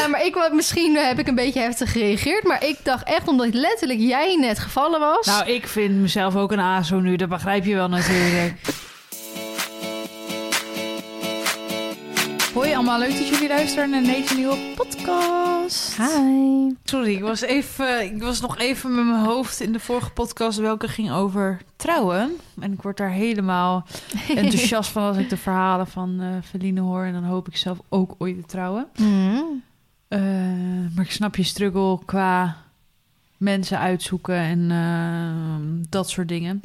Ja, maar ik, misschien heb ik een beetje heftig gereageerd. Maar ik dacht echt, omdat letterlijk jij net gevallen was. Nou, ik vind mezelf ook een ASO nu. Dat begrijp je wel natuurlijk. Hoi allemaal, leuk dat jullie luisteren naar deze nieuwe podcast. Hi. Sorry, ik was, even, ik was nog even met mijn hoofd in de vorige podcast... welke ging over trouwen. En ik word daar helemaal enthousiast van... als ik de verhalen van eh Feline hoor. En dan hoop ik zelf ook ooit te trouwen. Mm. Eh, maar ik snap je struggle qua mensen uitzoeken en eh, dat soort dingen.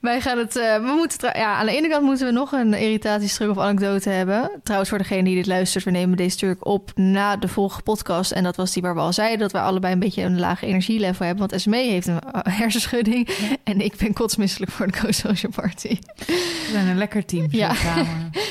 Wij gaan het. eh, we moeten. Ja, aan de ene kant moeten we nog een irritatiestruk of anekdote hebben. Trouwens, voor degene die dit luistert, we nemen deze stuk op na de vorige podcast. En dat was die waar we al zeiden dat we allebei een beetje een laag energielevel hebben. Want Esmee heeft een eh, hersenschudding. En ik ben kotsmisselijk voor de co-social party. We zijn een lekker team Ja.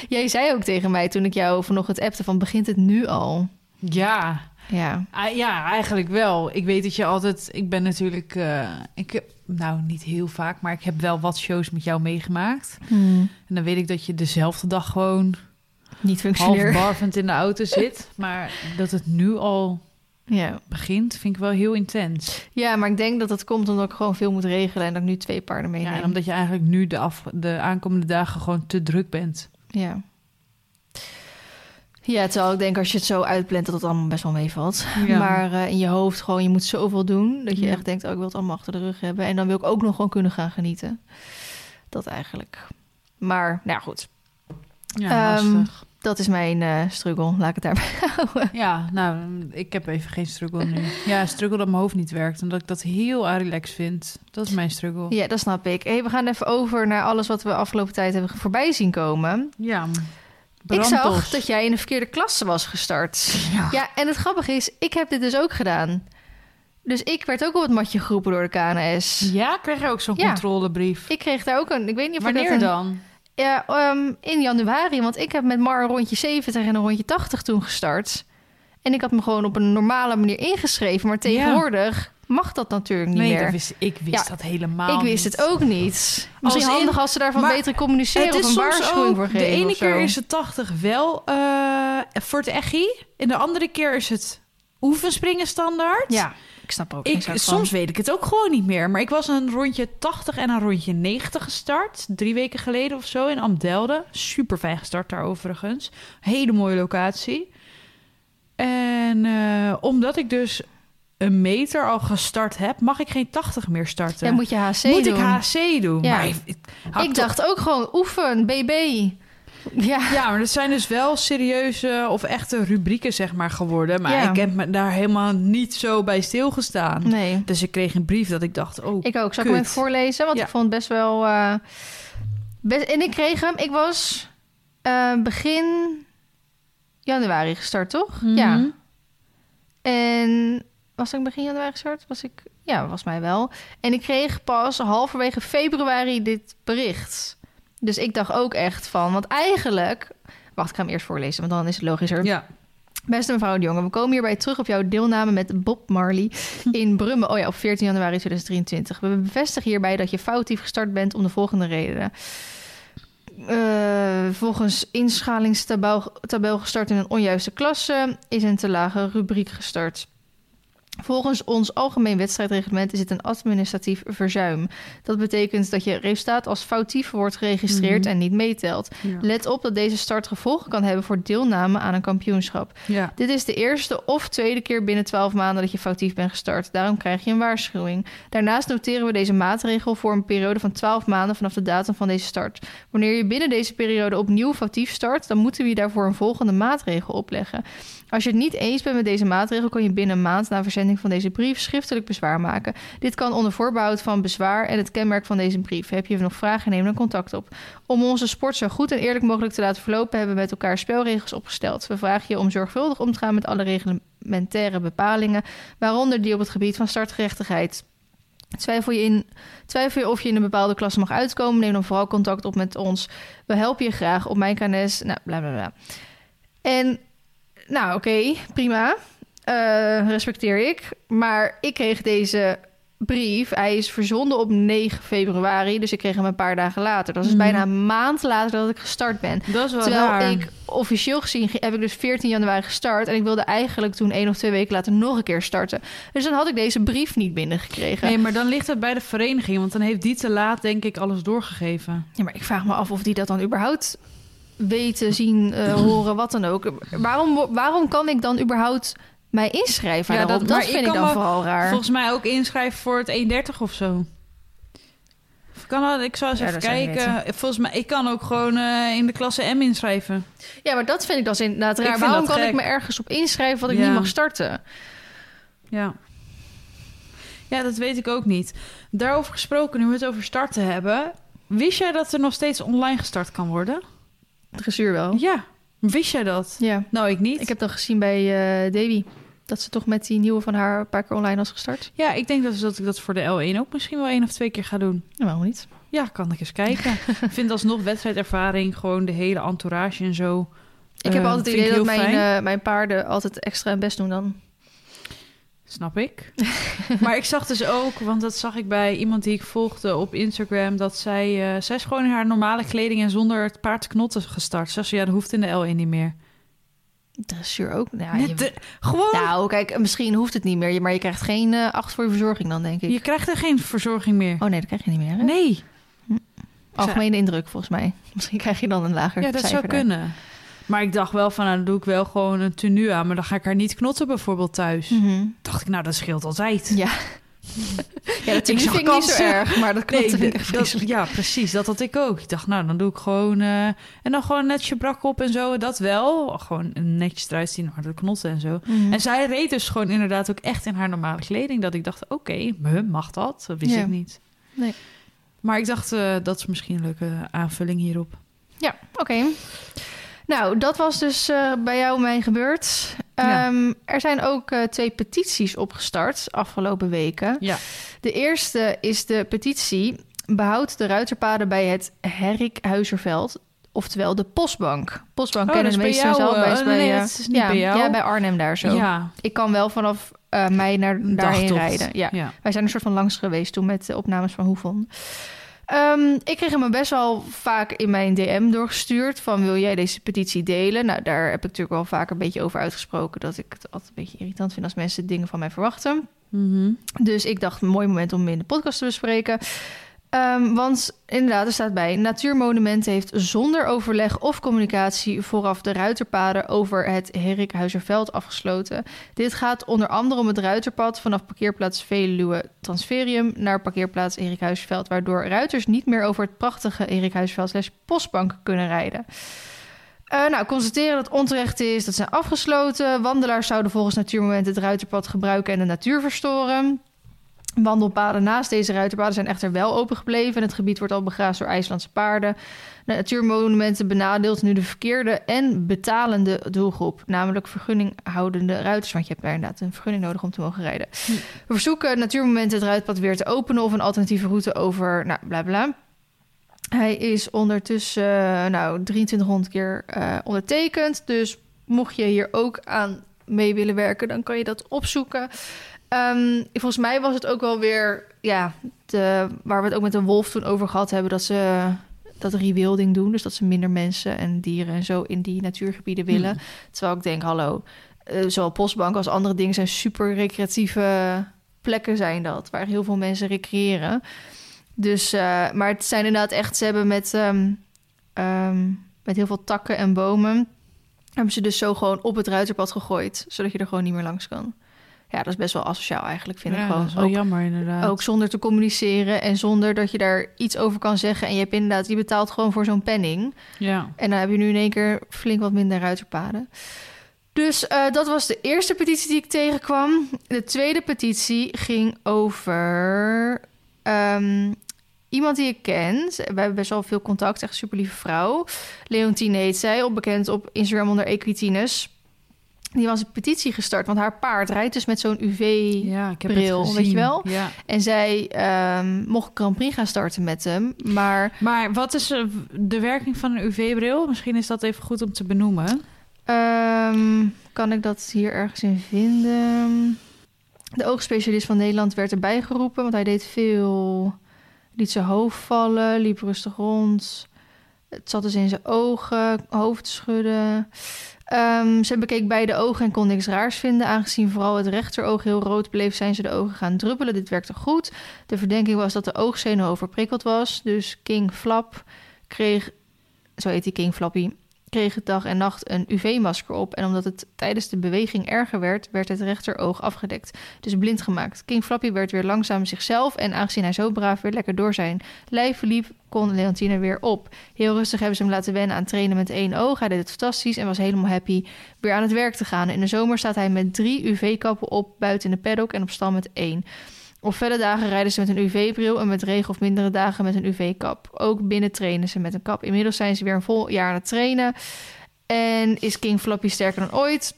Jij zei ook tegen mij toen ik jou vanochtend appte van begint het nu al? Ja, Ja. Ah, ja, eigenlijk wel. Ik weet dat je altijd... Ik ben natuurlijk... eh, ik heb, nou, niet heel vaak, maar ik heb wel wat shows met jou meegemaakt. En dan weet ik dat je dezelfde dag gewoon Niet half functioneer. barvend in de auto zit. Maar dat het nu al Ja. begint, vind ik wel heel intens. ja, maar ik denk dat dat komt omdat ik gewoon veel moet regelen en dat ik nu twee paarden meeneem. Ja, en omdat je eigenlijk nu de, af, de aankomende dagen gewoon te druk bent. Ja. Ja, terwijl ik denk als je het zo uitplant dat het allemaal best wel meevalt. Ja. Maar eh, in je hoofd gewoon, je moet zoveel doen dat je Ja. echt denkt, oh, ik wil het allemaal achter de rug hebben. En dan wil ik ook nog gewoon kunnen gaan genieten. Dat eigenlijk. Maar, nou ja, goed. Ja, lastig. Dat is mijn eh struggle. Laat ik het daarbij houden. Ja, nou, ik heb even geen struggle nu. Ja, struggle dat mijn hoofd niet werkt. Omdat ik dat heel relax vind. Dat is mijn struggle. Ja, dat snap ik. Hey, we gaan even over naar alles wat we afgelopen tijd hebben voorbij zien komen. Ja. Ik zag dat jij in de verkeerde klasse was gestart. Ja. Ja, en het grappige is, ik heb dit dus ook gedaan. Dus ik werd ook op het matje geroepen door de KNS. Ja, kreeg je ook zo'n Ja. controlebrief? Ik kreeg daar ook een... Ik weet niet of Wanneer een- dan? Ja, ehm, in januari. Want ik heb met Mar een rondje 70 en een rondje 80 toen gestart. En ik had me gewoon op een normale manier ingeschreven. Maar tegenwoordig mag dat natuurlijk niet Nee, meer. dat wist, ik wist Ja, dat helemaal ik wist niet. het ook niet. Misschien in- handig als ze daarvan beter communiceren Het of een waarschuwing voor geven. de ene keer is het 80 wel eh, voor het echi. En de andere keer is het oefenspringen standaard. Ja, ik snap ook Ik, soms weet ik het ook gewoon niet meer. Maar ik was een rondje 80 en een rondje 90 gestart. Drie weken geleden of zo in Amdelde. Super fijn gestart daar overigens. Hele mooie locatie. En eh, omdat ik dus een meter al gestart heb, mag ik geen 80 meer starten. Ja, moet je HC Moet doen. ik HC doen? Ja. Maar ik, ik, Ik toch- dacht ook gewoon oefen, BB. Ja, Ja, maar dat zijn dus wel serieuze of echte rubrieken, zeg maar, geworden. Maar Ja. ik heb me daar helemaal niet zo bij stilgestaan. nee. Dus ik kreeg een brief dat ik dacht, oh, Ik ook. Zal ik Kut. hem even voorlezen? Want Ja. ik vond het best wel... eh, best, en ik kreeg hem... Ik was eh, begin januari gestart, toch? Mhm. Ja. En was ik begin januari gestart? Was ik... Ja, volgens mij wel. En ik kreeg pas halverwege februari dit bericht. Dus ik dacht ook echt van... Want eigenlijk... Wacht, ik ga hem eerst voorlezen, want dan is het logischer. ja. Beste mevrouw de Jonge, we komen hierbij terug op jouw deelname met Bob Marley in Brummen. Oh ja, op 14 januari 2023. We bevestigen hierbij dat je foutief gestart bent om de volgende redenen. Eh, volgens inschalingstabel tabel gestart in een onjuiste klasse, is een te lage rubriek gestart. Volgens ons algemeen wedstrijdreglement is het een administratief verzuim. Dat betekent dat je resultaat als foutief wordt geregistreerd Mhm. en niet meetelt. Ja. Let op dat deze start gevolgen kan hebben voor deelname aan een kampioenschap. ja. Dit is de eerste of tweede keer binnen 12 maanden dat je foutief bent gestart. Daarom krijg je een waarschuwing. Daarnaast noteren we deze maatregel voor een periode van 12 maanden vanaf de datum van deze start. Wanneer je binnen deze periode opnieuw foutief start, dan moeten we je daarvoor een volgende maatregel opleggen. Als je het niet eens bent met deze maatregel, kan je binnen een maand na verzending van deze brief schriftelijk bezwaar maken. Dit kan onder voorbehoud van bezwaar en het kenmerk van deze brief. Heb je nog vragen, neem dan contact op. Om onze sport zo goed en eerlijk mogelijk te laten verlopen, hebben we met elkaar spelregels opgesteld. We vragen je om zorgvuldig om te gaan met alle reglementaire bepalingen, waaronder die op het gebied van startgerechtigheid. Twijfel je, in, twijfel je of je in een bepaalde klasse mag uitkomen, neem dan vooral contact op met ons. We helpen je graag op mijn KNS. Nou, bla. En, nou oké, prima. Eh, respecteer ik. Maar ik kreeg deze brief, hij is verzonden op 9 februari, dus ik kreeg hem een paar dagen later. Dat is Mhm. bijna een maand later dat ik gestart ben. Dat is wel Terwijl raar. ik officieel gezien ge- heb ik dus 14 januari gestart. En ik wilde eigenlijk toen één of twee weken later nog een keer starten. Dus dan had ik deze brief niet binnengekregen. Nee, maar dan ligt het bij de vereniging. Want dan heeft die te laat, denk ik, alles doorgegeven. Ja, maar ik vraag me af of die dat dan überhaupt weten, zien, eh, horen, wat dan ook. Waarom, waarom kan ik dan überhaupt mij inschrijven? Ja, dat- dat, ik vind ik dan vooral raar. Volgens mij ook inschrijven voor het 1,30 of zo. Of Kan dat? Ik zou eens Ja, even kijken. Volgens mij, ik kan ook gewoon eh, in de klasse M inschrijven. Ja, maar dat vind ik dan inderdaad Ik raar. Waarom kan ik me ergens op inschrijven wat ik Ja. niet mag starten? Ja. Ja, dat weet ik ook niet. Daarover gesproken, nu we het over starten hebben. Wist jij dat er nog steeds online gestart kan worden? Dressuur wel. Ja. Wist jij dat? Ja. Nou, ik niet. Ik heb dan gezien bij eh Davy dat ze toch met die nieuwe van haar een paar keer online was gestart. Ja, ik denk dat, dat ik dat voor de L1 ook misschien wel één of twee keer ga doen. Nou, waarom niet? Ja, kan ik eens kijken. Ik vind alsnog wedstrijdervaring, gewoon de hele entourage en zo. Ik heb Eh, altijd het idee dat mijn, eh, mijn paarden altijd extra hun best doen dan. Snap ik. maar ik zag dus ook, want dat zag ik bij iemand die ik volgde op Instagram, dat zij, eh, zij is gewoon in haar normale kleding en zonder het paard te knotten gestart. Ze zei, ja, dat hoeft in de L1 niet meer. Dressuur ook. Ja, Net je- de- gewoon, Nou, kijk, misschien hoeft het niet meer, maar je krijgt geen eh, acht voor je verzorging dan, denk ik. je krijgt er geen verzorging meer. Oh nee, dat krijg je niet meer. Hè? Nee, Algemene indruk, volgens mij. Misschien krijg je dan een lager ja, dat zou daar. kunnen. Maar ik dacht wel van, nou, dan doe ik wel gewoon een tenue aan, maar dan ga ik haar niet knotten bijvoorbeeld thuis. Mhm. Dacht ik, nou, dat scheelt altijd. Ja. ja, dat vind zag ik niet zo erg, maar dat klopt. Nee, vind ik dat- ja, precies. Dat had ik ook. Ik dacht, nou, dan doe ik gewoon... eh, en dan gewoon netjes brak op en zo. Dat wel. Gewoon netjes eruit zien, maar de knotten en zo. Mhm. En zij reed dus gewoon inderdaad ook echt in haar normale kleding. Dat ik dacht, oké, huh, mag dat? Dat wist Ja. ik niet. Nee. Maar ik dacht, eh, dat is misschien een leuke aanvulling hierop. Ja, oké. Nou, dat was dus eh, bij jou mijn gebeurd. Ja. Ehm, er zijn ook eh, twee petities opgestart afgelopen weken. Ja. De eerste is de petitie Behoud de ruiterpaden bij het Herrikhuizerveld. Oftewel de postbank. Postbank Oh, kennen de is bij. Bij, eh, is bij, nee, ja, bij jou. Ja, bij Arnhem daar zo. Ja, Ik kan wel vanaf eh mij naar daarheen rijden. Ja. ja. Wij zijn een soort van langs geweest toen met de opnames van Hoefon. Ehm, ik kreeg hem best wel vaak in mijn DM doorgestuurd van wil jij deze petitie delen? Nou, daar heb ik natuurlijk wel vaak een beetje over uitgesproken dat ik het altijd een beetje irritant vind als mensen dingen van mij verwachten. Mhm. Dus ik dacht een mooi moment om hem in de podcast te bespreken. Ehm, want inderdaad, er staat bij: Natuurmonumenten heeft zonder overleg of communicatie vooraf de ruiterpaden over het Herikhuizerveld afgesloten. Dit gaat onder andere om het ruiterpad vanaf parkeerplaats Veluwe Transferium naar parkeerplaats Herikhuizerveld, waardoor ruiters niet meer over het prachtige Herikhuizerveld slash postbank kunnen rijden. Eh, nou, constateren dat onterecht is, dat zijn afgesloten. Wandelaars zouden volgens Natuurmomenten het ruiterpad gebruiken en de natuur verstoren. Wandelpaden naast deze ruiterpaden zijn echter wel open gebleven. En het gebied wordt al begraasd door IJslandse paarden. De Natuurmonumenten benadeelt nu de verkeerde en betalende doelgroep. Namelijk vergunninghoudende ruiters. Want je hebt daar inderdaad een vergunning nodig om te mogen rijden. Hm. We verzoeken Natuurmomenten het ruitpad weer te openen... of een alternatieve route over, nou, bla bla. Hij is ondertussen, eh, nou, 2300 keer eh, ondertekend. Dus mocht je hier ook aan mee willen werken... dan kan je dat opzoeken... Ehm, volgens mij was het ook wel weer, ja, de, waar we het ook met de wolf toen over gehad hebben, dat ze dat rewilding doen. Dus dat ze minder mensen en dieren en zo in die natuurgebieden willen. Hmm. Terwijl ik denk, hallo, eh, zowel Postbank als andere dingen zijn super recreatieve plekken zijn dat, waar heel veel mensen recreëren. Dus, eh, maar het zijn inderdaad echt, ze hebben met, ehm, ehm, met heel veel takken en bomen, hebben ze dus zo gewoon op het ruiterpad gegooid, zodat je er gewoon niet meer langs kan. Ja, dat is best wel asociaal eigenlijk, vind Ja, ik dat gewoon. is wel Ook, jammer inderdaad. ook zonder te communiceren en zonder dat je daar iets over kan zeggen. En je hebt inderdaad, je betaalt gewoon voor zo'n penning. Ja. En dan heb je nu in één keer flink wat minder ruiterpaden. Dus eh, dat was de eerste petitie die ik tegenkwam. De tweede petitie ging over ehm, iemand die ik ken. We hebben best wel veel contact, echt een super lieve vrouw. Leontine heet zij, op bekend op Instagram onder Equitinus. Die was een petitie gestart, want haar paard rijdt dus met zo'n UV... Ja, weet je wel? Ja. En zij ehm, mocht Grand Prix gaan starten met hem. Maar Maar wat is eh, de werking van een UV-bril? Misschien is dat even goed om te benoemen. Ehm, kan ik dat hier ergens in vinden? De oogspecialist van Nederland werd erbij geroepen, want hij deed veel. liet zijn hoofd vallen, liep rustig rond. Het zat dus in zijn ogen, hoofd schudden. Ehm, ze bekeek beide ogen en kon niks raars vinden. Aangezien vooral het rechteroog heel rood bleef, zijn ze de ogen gaan druppelen. Dit werkte goed. De verdenking was dat de oogzenuw overprikkeld was. Dus King Flap kreeg, zo heet hij King Flappy, kreeg het dag en nacht een UV-masker op. En omdat het tijdens de beweging erger werd, werd het rechteroog afgedekt. Dus blind gemaakt. King Flappy werd weer langzaam zichzelf. En aangezien hij zo braaf weer lekker door zijn lijf liep, kon Leontine weer op. Heel rustig hebben ze hem laten wennen aan trainen met één oog. Hij deed het fantastisch en was helemaal happy weer aan het werk te gaan. In de zomer staat hij met drie UV-kappen op buiten in de paddock en op stal met één. Op felle dagen rijden ze met een UV-bril en met regen of mindere dagen met een UV-kap. Ook binnen trainen ze met een kap. Inmiddels zijn ze weer een vol jaar aan het trainen. En is King Floppy sterker dan ooit.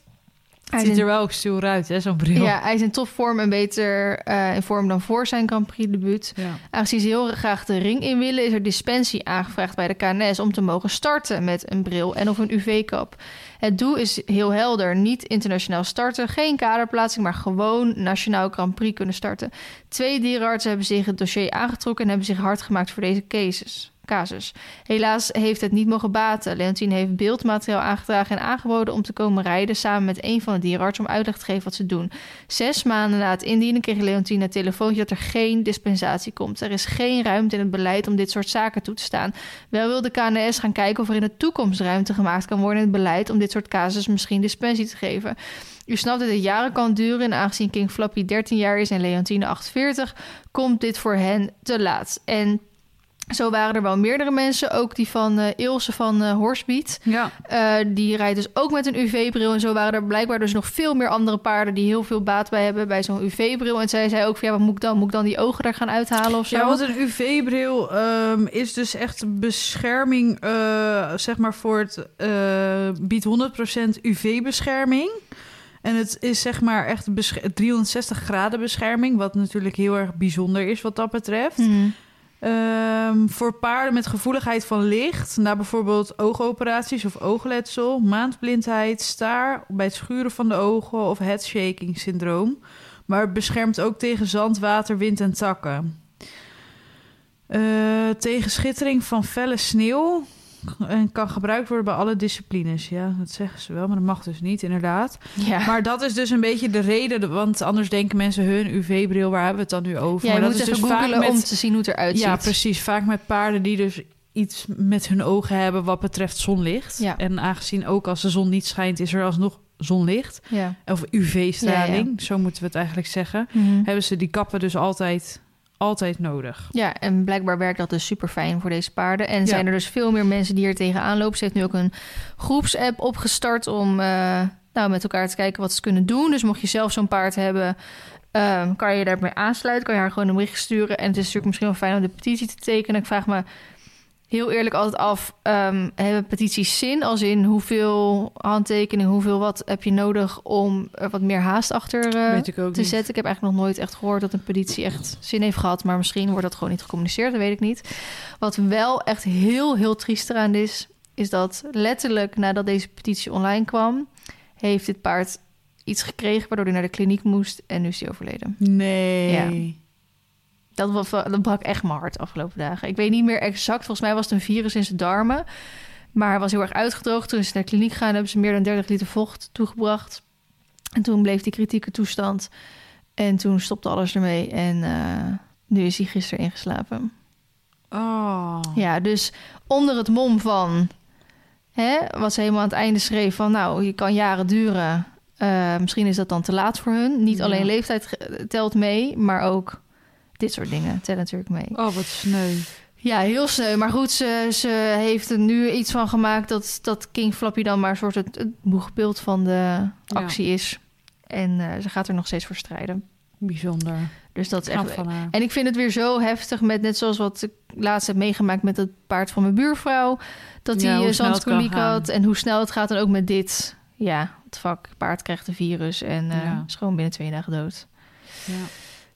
Het ziet er wel ook stoer uit, hè, zo'n bril. Ja, hij is in topvorm en beter eh, in vorm dan voor zijn Grand Prix debuut. Ja. Aangezien ze heel graag de ring in willen, is er dispensie aangevraagd bij de KNS om te mogen starten met een bril en of een UV-kap. Het doel is heel helder: niet internationaal starten, geen kaderplaatsing, maar gewoon nationaal Grand Prix kunnen starten. Twee dierenartsen hebben zich het dossier aangetrokken en hebben zich hard gemaakt voor deze cases. Casus. Helaas heeft het niet mogen baten. Leontine heeft beeldmateriaal aangedragen en aangeboden om te komen rijden samen met een van de dierenartsen om uitleg te geven wat ze doen. Zes maanden na het indienen kreeg Leontine een telefoontje dat er geen dispensatie komt. Er is geen ruimte in het beleid om dit soort zaken toe te staan. Wel wil de KNS gaan kijken of er in de toekomst ruimte gemaakt kan worden in het beleid om dit soort casus misschien dispensie te geven. U snapt dat het jaren kan duren en aangezien King Flappy 13 jaar is en Leontine 48, komt dit voor hen te laat. En zo waren er wel meerdere mensen, ook die van eh, Ilse van Horsbeat. Ja. Eh, die rijdt dus ook met een UV-bril. En zo waren er blijkbaar dus nog veel meer andere paarden die heel veel baat bij hebben bij zo'n UV-bril. En zij zei ook van ja, wat moet ik dan? Moet ik dan die ogen daar gaan uithalen of zo? Ja, want een UV-bril ehm, is dus echt bescherming, zeg maar voor het, biedt 100% UV-bescherming. En het is zeg maar echt besche- 360 graden bescherming, wat natuurlijk heel erg bijzonder is wat dat betreft. Mhm. Ehm, voor paarden met gevoeligheid van licht, na bijvoorbeeld oogoperaties of oogletsel, maandblindheid, staar, bij het schuren van de ogen of headshaking syndroom. Maar het beschermt ook tegen zand, water, wind en takken. Eh, tegen schittering van felle sneeuw en kan gebruikt worden bij alle disciplines. Ja, dat zeggen ze wel, maar dat mag dus niet, inderdaad. Ja, Maar dat is dus een beetje de reden, want anders denken mensen hun UV-bril, waar hebben we het dan nu over? ja maar dat is dus vaak googlen om met te zien hoe het eruit ja, ziet. precies. Vaak met paarden die dus iets met hun ogen hebben wat betreft zonlicht. Ja. En aangezien ook als de zon niet schijnt, is er alsnog zonlicht. Ja. Of UV-straling, Ja, zo moeten we het eigenlijk zeggen. Mhm. Hebben ze die kappen dus altijd, altijd nodig. Ja, en blijkbaar werkt dat dus super fijn voor deze paarden. En Ja. zijn er dus veel meer mensen die er tegenaan lopen. Ze heeft nu ook een groepsapp opgestart om eh, nou, met elkaar te kijken wat ze kunnen doen. Dus mocht je zelf zo'n paard hebben, ehm, kan je daarbij aansluiten. Kan je haar gewoon een bericht sturen. En het is natuurlijk misschien wel fijn om de petitie te tekenen. Ik vraag me heel eerlijk altijd af, ehm, hebben petities zin? Als in hoeveel handtekeningen, hoeveel wat heb je nodig om er wat meer haast achter eh, te niet. zetten. Ik heb eigenlijk nog nooit echt gehoord dat een petitie echt zin heeft gehad. Maar misschien wordt dat gewoon niet gecommuniceerd, dat weet ik niet. Wat wel echt heel, heel triest eraan is... is dat letterlijk nadat deze petitie online kwam... heeft dit paard iets gekregen waardoor hij naar de kliniek moest... en nu is hij overleden. Nee. Dat, was, dat brak echt mijn hart de afgelopen dagen. Ik weet niet meer exact. Volgens mij was het een virus in zijn darmen. Maar hij was heel erg uitgedroogd. Toen is hij naar de kliniek gegaan. Hebben ze meer dan 30 liter vocht toegebracht. En toen bleef die kritieke toestand. En toen stopte alles ermee. En eh, nu is hij gisteren ingeslapen. Oh. Ja, dus onder het mom van... Hè, wat ze helemaal aan het einde schreef van... nou, je kan jaren duren. Eh, misschien is dat dan te laat voor hun. Niet Ja. alleen leeftijd telt mee, maar ook dit soort dingen tellen natuurlijk mee. Oh, wat sneu. Ja, heel sneu. Maar goed, ze, ze heeft er nu iets van gemaakt... dat, dat King Flappy dan maar een soort het, het boegbeeld van de actie is. En eh, ze gaat er nog steeds voor strijden. Bijzonder. Dus dat is echt... van haar. En ik vind het weer zo heftig met net zoals wat ik laatst heb meegemaakt met het paard van mijn buurvrouw. Dat Ja, hij zandkoliek gaan. had en hoe snel het gaat. En ook met dit. Ja, het vak. Paard krijgt een virus en eh, Ja. is gewoon binnen twee dagen dood. Ja.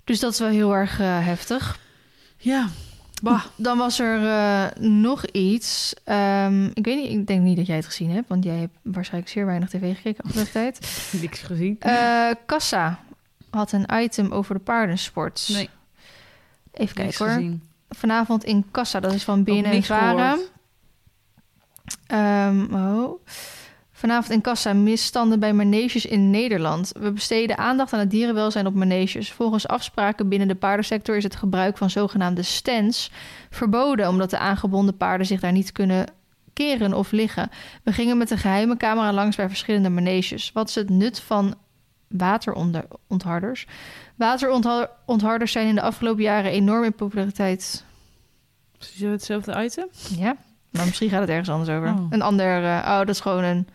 Dus dat is wel heel erg eh, heftig. ja. Bah. Dan was er eh, nog iets. Ehm, ik weet niet, ik denk niet dat jij het gezien hebt, want jij hebt waarschijnlijk zeer weinig tv gekeken afgelopen tijd. Niks gezien. Eh, Kassa had een item over de paardensport. Nee, Even niks kijken hoor. gezien. Vanavond in Kassa, dat is van Binnen en niks Vara. gehoord. Ehm, oh. Vanavond in Kassa misstanden bij maneges in Nederland. We besteden aandacht aan het dierenwelzijn op maneges. Volgens afspraken binnen de paardensector is het gebruik van zogenaamde stands verboden, omdat de aangebonden paarden zich daar niet kunnen keren of liggen. We gingen met een geheime camera langs bij verschillende maneges. Wat is het nut van waterontharders? Waterontharders zijn in de afgelopen jaren enorm in populariteit Precies hetzelfde item? ja, maar misschien gaat het ergens anders over. Oh. Een ander... eh, oh, dat is gewoon een...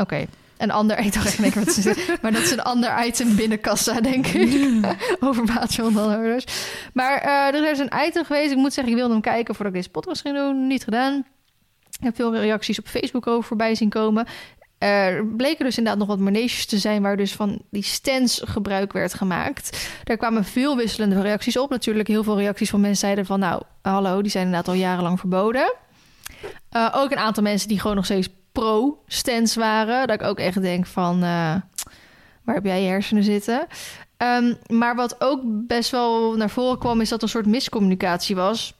Oké. Een ander... Ik dacht echt, nee, wat? Maar dat is een ander item binnen kassa, denk ik. over wateronderhouders. Maar eh, er is een item geweest. Ik moet zeggen, ik wilde hem kijken voordat ik deze podcast ging doen. Niet gedaan. Ik heb veel reacties op Facebook over voorbij zien komen. Er bleken dus inderdaad nog wat maneges te zijn... waar dus van die stands gebruik werd gemaakt. Daar kwamen veel wisselende reacties op. Natuurlijk heel veel reacties van mensen zeiden van... nou, hallo, die zijn inderdaad al jarenlang verboden. Uh, ook een aantal mensen die gewoon nog steeds pro-stands waren. Dat ik ook echt denk van... Uh, waar heb jij je hersenen zitten? Um, maar wat ook best wel naar voren kwam... is dat een soort miscommunicatie was.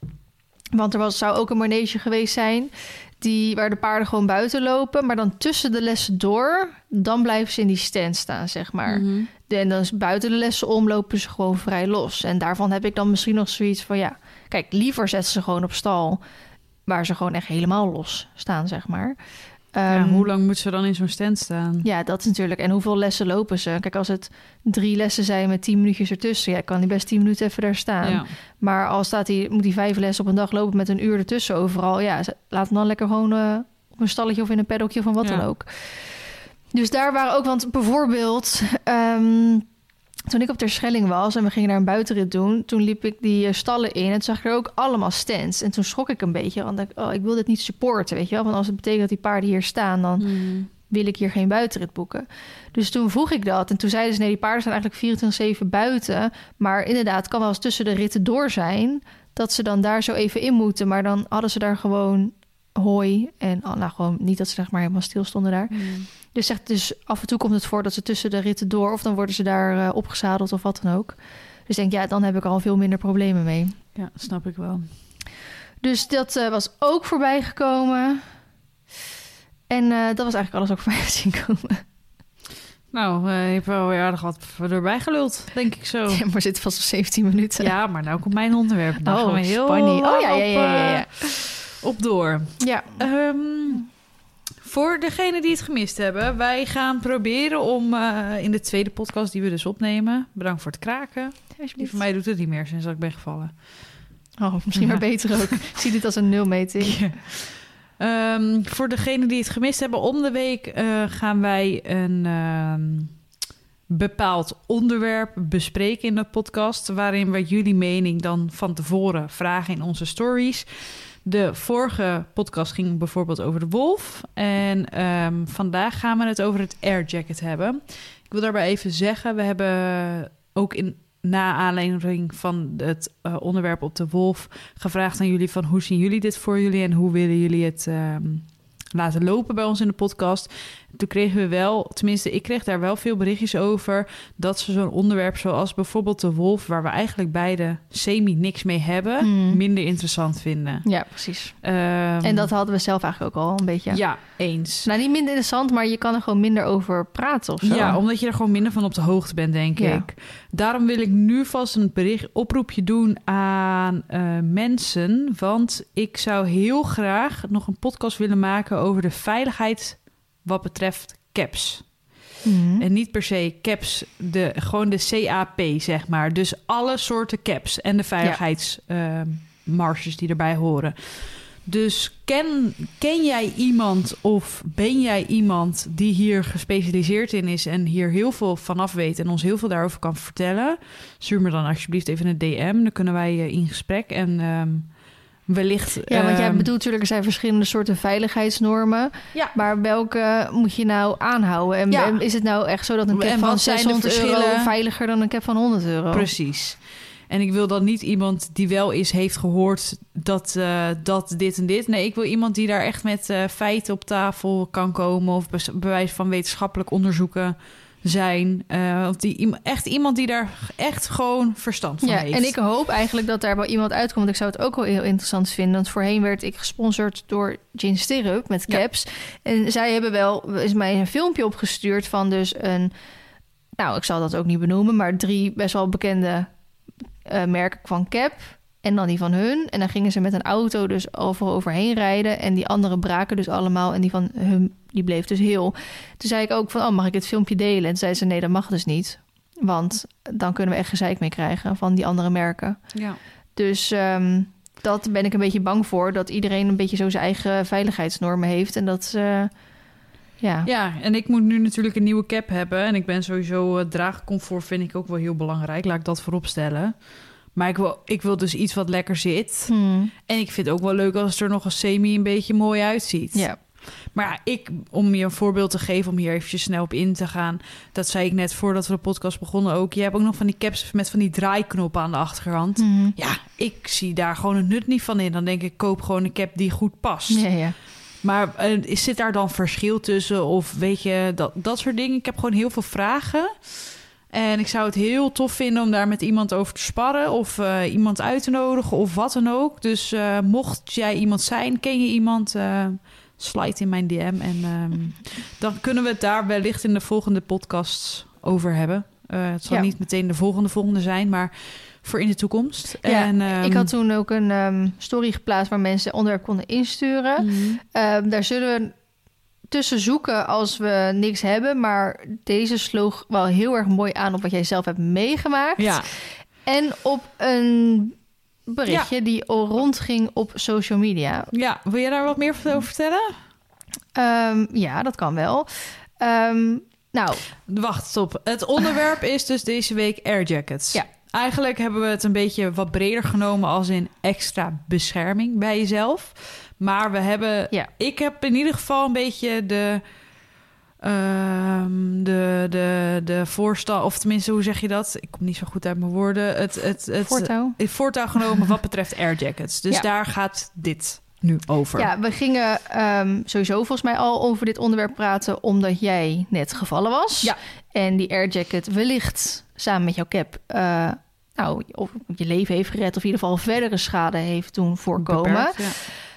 Want er was, zou ook een manege geweest zijn... Die, waar de paarden gewoon buiten lopen... maar dan tussen de lessen door... dan blijven ze in die stand staan, zeg maar. Mhm. En dan is buiten de lessen om lopen ze gewoon vrij los. En daarvan heb ik dan misschien nog zoiets van... ja, kijk, liever zetten ze gewoon op stal... waar ze gewoon echt helemaal los staan, zeg maar. Ja, Um, hoe lang moet ze dan in zo'n stand staan? ja, dat is natuurlijk. En hoeveel lessen lopen ze? Kijk, als het drie lessen zijn met tien minuutjes ertussen, ja, kan die best tien minuten even daar staan. Ja. Maar als staat hij, moet hij vijf lessen op een dag lopen met een uur ertussen overal, ja, laat hem dan lekker gewoon eh, op een stalletje of in een paddockje of van wat Ja. dan ook. Dus daar waren ook, want bijvoorbeeld, ehm, toen ik op Terschelling was en we gingen daar een buitenrit doen, toen liep ik die eh, stallen in en zag ik er ook allemaal stands. En toen schrok ik een beetje, want ik, oh, ik wil dit niet supporten, weet je wel. Want als het betekent dat die paarden hier staan, dan Mhm. wil ik hier geen buitenrit boeken. Dus toen vroeg ik dat. En toen zeiden ze, nee, die paarden zijn eigenlijk 24-7 buiten. Maar inderdaad, het kan wel eens tussen de ritten door zijn... dat ze dan daar zo even in moeten. Maar dan hadden ze daar gewoon hooi. En oh, nou, gewoon niet dat ze zeg maar helemaal stil stonden daar. Mhm. Dus, zegt, dus af en toe komt het voor dat ze tussen de ritten door... of dan worden ze daar eh, opgezadeld of wat dan ook. Dus denk, ja, dan heb ik al veel minder problemen mee. Ja, snap ik wel. Dus dat eh, was ook voorbij gekomen. En eh, dat was eigenlijk alles ook voorbij zien komen. Nou, eh, je hebt wel weer aardig wat erbij geluld, denk ik zo. Ja, maar zitten vast op 17 minuten. Ja, maar nou komt mijn onderwerp. Gaan we heel Spanny. Oh ja, ja, ja, ja, ja. op door. Ja, Ehm, voor degenen die het gemist hebben, wij gaan proberen om eh, in de tweede podcast die we dus opnemen. Bedankt voor het kraken. Die van mij doet het niet meer sinds dat ik ben gevallen. Oh, misschien maar beter ook. Ik zie dit als een nulmeting. Ehm, voor degenen die het gemist hebben, om de week eh, gaan wij een ehm, bepaald onderwerp bespreken in de podcast. Waarin we jullie mening dan van tevoren vragen in onze stories. De vorige podcast ging bijvoorbeeld over de wolf. En ehm, vandaag gaan we het over het air jacket hebben. Ik wil daarbij even zeggen, we hebben ook in na aanleiding van het eh, onderwerp op de wolf gevraagd aan jullie van hoe zien jullie dit voor jullie en hoe willen jullie het ehm, laten lopen bij ons in de podcast. Toen kregen we wel, tenminste ik kreeg daar wel veel berichtjes over dat ze zo'n onderwerp zoals bijvoorbeeld de wolf, waar we eigenlijk beide semi niks mee hebben, Hmm. minder interessant vinden. Ja, precies. Ehm, En dat hadden we zelf eigenlijk ook al een beetje. ja. eens. Nou, niet minder interessant, maar je kan er gewoon minder over praten of zo. Ja, omdat je er gewoon minder van op de hoogte bent, denk Ja. ik. Daarom wil ik nu vast een bericht, oproepje doen aan eh, mensen. Want ik zou heel graag nog een podcast willen maken over de veiligheid wat betreft caps. Mhm. En niet per se caps, de, gewoon de CAP, zeg maar. Dus alle soorten caps en de veiligheidsmarges die erbij horen. Dus ken, ken jij iemand of ben jij iemand die hier gespecialiseerd in is en hier heel veel vanaf weet en ons heel veel daarover kan vertellen? Stuur me dan alsjeblieft even een DM. Dan kunnen wij eh, in gesprek en ehm, wellicht. Ja, want jij ehm, bedoelt natuurlijk, er zijn verschillende soorten veiligheidsnormen. Ja. Maar welke moet je nou aanhouden? En, Ja. is het nou echt zo dat een cap En van wat zijn de 600 euro veiliger dan een cap van 100 euro? Precies. En ik wil dan niet iemand die wel eens heeft gehoord dat, eh, dat dit en dit. Nee, ik wil iemand die daar echt met eh, feiten op tafel kan komen of bewijs van wetenschappelijk onderzoeken zijn. Eh, of die, echt iemand die daar echt gewoon verstand van Ja, heeft. en ik hoop eigenlijk dat daar wel iemand uitkomt. Want ik zou het ook wel heel interessant vinden. Want voorheen werd ik gesponsord door Gin Stirrup met Ja. caps. En zij hebben wel is mij een filmpje opgestuurd van dus een... Nou, ik zal dat ook niet benoemen, maar drie best wel bekende eh, merken van cap. En dan die van hun. En dan gingen ze met een auto dus overal overheen rijden. En die andere braken dus allemaal. En die van hun, die bleef dus heel. Toen zei ik ook van, oh, mag ik het filmpje delen? En toen zei ze, nee, dat mag dus niet. Want dan kunnen we echt gezeik mee krijgen van die andere merken. Ja. Dus ehm, dat ben ik een beetje bang voor. Dat iedereen een beetje zo zijn eigen veiligheidsnormen heeft. En dat, eh, ja. ja, en ik moet nu natuurlijk een nieuwe cap hebben. En ik ben sowieso uh, draagcomfort vind ik ook wel heel belangrijk. Laat ik dat voorop stellen. Maar ik wil, ik wil dus iets wat lekker zit. Hmm. En ik vind het ook wel leuk als het er nog een semi een beetje mooi uitziet. ja. Maar ja, ik, om je een voorbeeld te geven, om hier eventjes snel op in te gaan. Dat zei ik net voordat we de podcast begonnen ook. Je hebt ook nog van die caps met van die draaiknoppen aan de achterkant. Mhm. Ja, ik zie daar gewoon het nut niet van in. Dan denk ik, koop gewoon een cap die goed past. ja, ja. Maar uh, zit daar dan verschil tussen? Of weet je, dat, dat soort dingen? Ik heb gewoon heel veel vragen. En ik zou het heel tof vinden om daar met iemand over te sparren. Of uh, iemand uit te nodigen of wat dan ook. Dus uh, mocht jij iemand zijn, ken je iemand... Slide in mijn DM. En um, dan kunnen we het daar wellicht in de volgende podcasts over hebben. Uh, het zal Ja. niet meteen de volgende volgende zijn, maar voor in de toekomst. Ja, en, um, Ik had toen ook een ehm, story geplaatst waar mensen onderwerp konden insturen. mm, Ehm, daar zullen we tussen zoeken als we niks hebben. Maar deze sloeg wel heel erg mooi aan op wat jij zelf hebt meegemaakt. ja, En op een berichtje die al rondging op social media. ja, wil je daar wat meer over vertellen? Ehm, ja, dat kan wel. Ehm, nou, Wacht, stop. Het onderwerp is dus deze week air jackets. Ja. Eigenlijk hebben we het een beetje wat breder genomen als in extra bescherming bij jezelf. Maar we hebben, Ja. ik heb in ieder geval een beetje de, ehm, de, de, de voorstel, of tenminste, hoe zeg je dat? Ik kom niet zo goed uit mijn woorden. Het, het, het, voortouw. het voortouw genomen wat betreft air jackets. Dus Ja. daar gaat dit nu over. Ja, we gingen ehm, sowieso volgens mij al over dit onderwerp praten... omdat jij net gevallen was. Ja. En die airjacket wellicht samen met jouw cap... eh, nou, of je leven heeft gered... of in ieder geval verdere schade heeft doen voorkomen. Beperkt,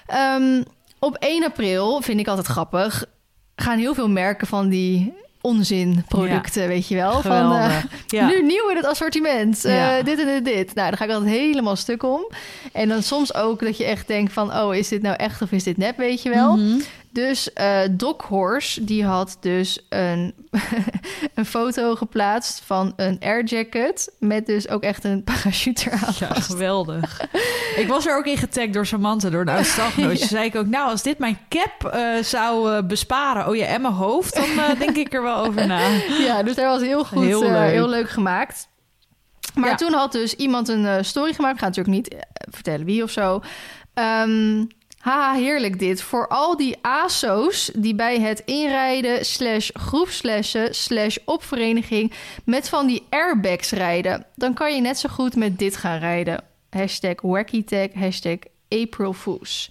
ja. Ehm, op 1 april, vind ik altijd grappig... gaan heel veel merken van die onzinproducten, weet je wel. Van, eh, ja. Nu nieuw in het assortiment. Eh, Ja. Dit en dit, dit. Nou, dan ga ik altijd helemaal stuk om. En dan soms ook dat je echt denkt van... oh, is dit nou echt of is dit nep, weet je wel? Mhm. Dus eh Doc Horse, die had dus een, een foto geplaatst van een airjacket... met dus ook echt een parachute eraan Ja, geweldig. ik was er ook in getagd door Samantha, door een oud. Ja. zei ik ook, nou, als dit mijn cap eh, zou eh, besparen, oh ja, en mijn hoofd, dan denk ik er wel over na. Ja, dus dat was heel goed, Heel leuk. heel leuk gemaakt. Maar Ja. toen had dus iemand een story gemaakt. Ik ga natuurlijk niet vertellen wie of zo. Ehm, haha, heerlijk dit. Voor al die ASO's die bij het inrijden slash groepslessen slash opvereniging... met van die airbags rijden... dan kan je net zo goed met dit gaan rijden. Hashtag wackytag, hashtag April Fools.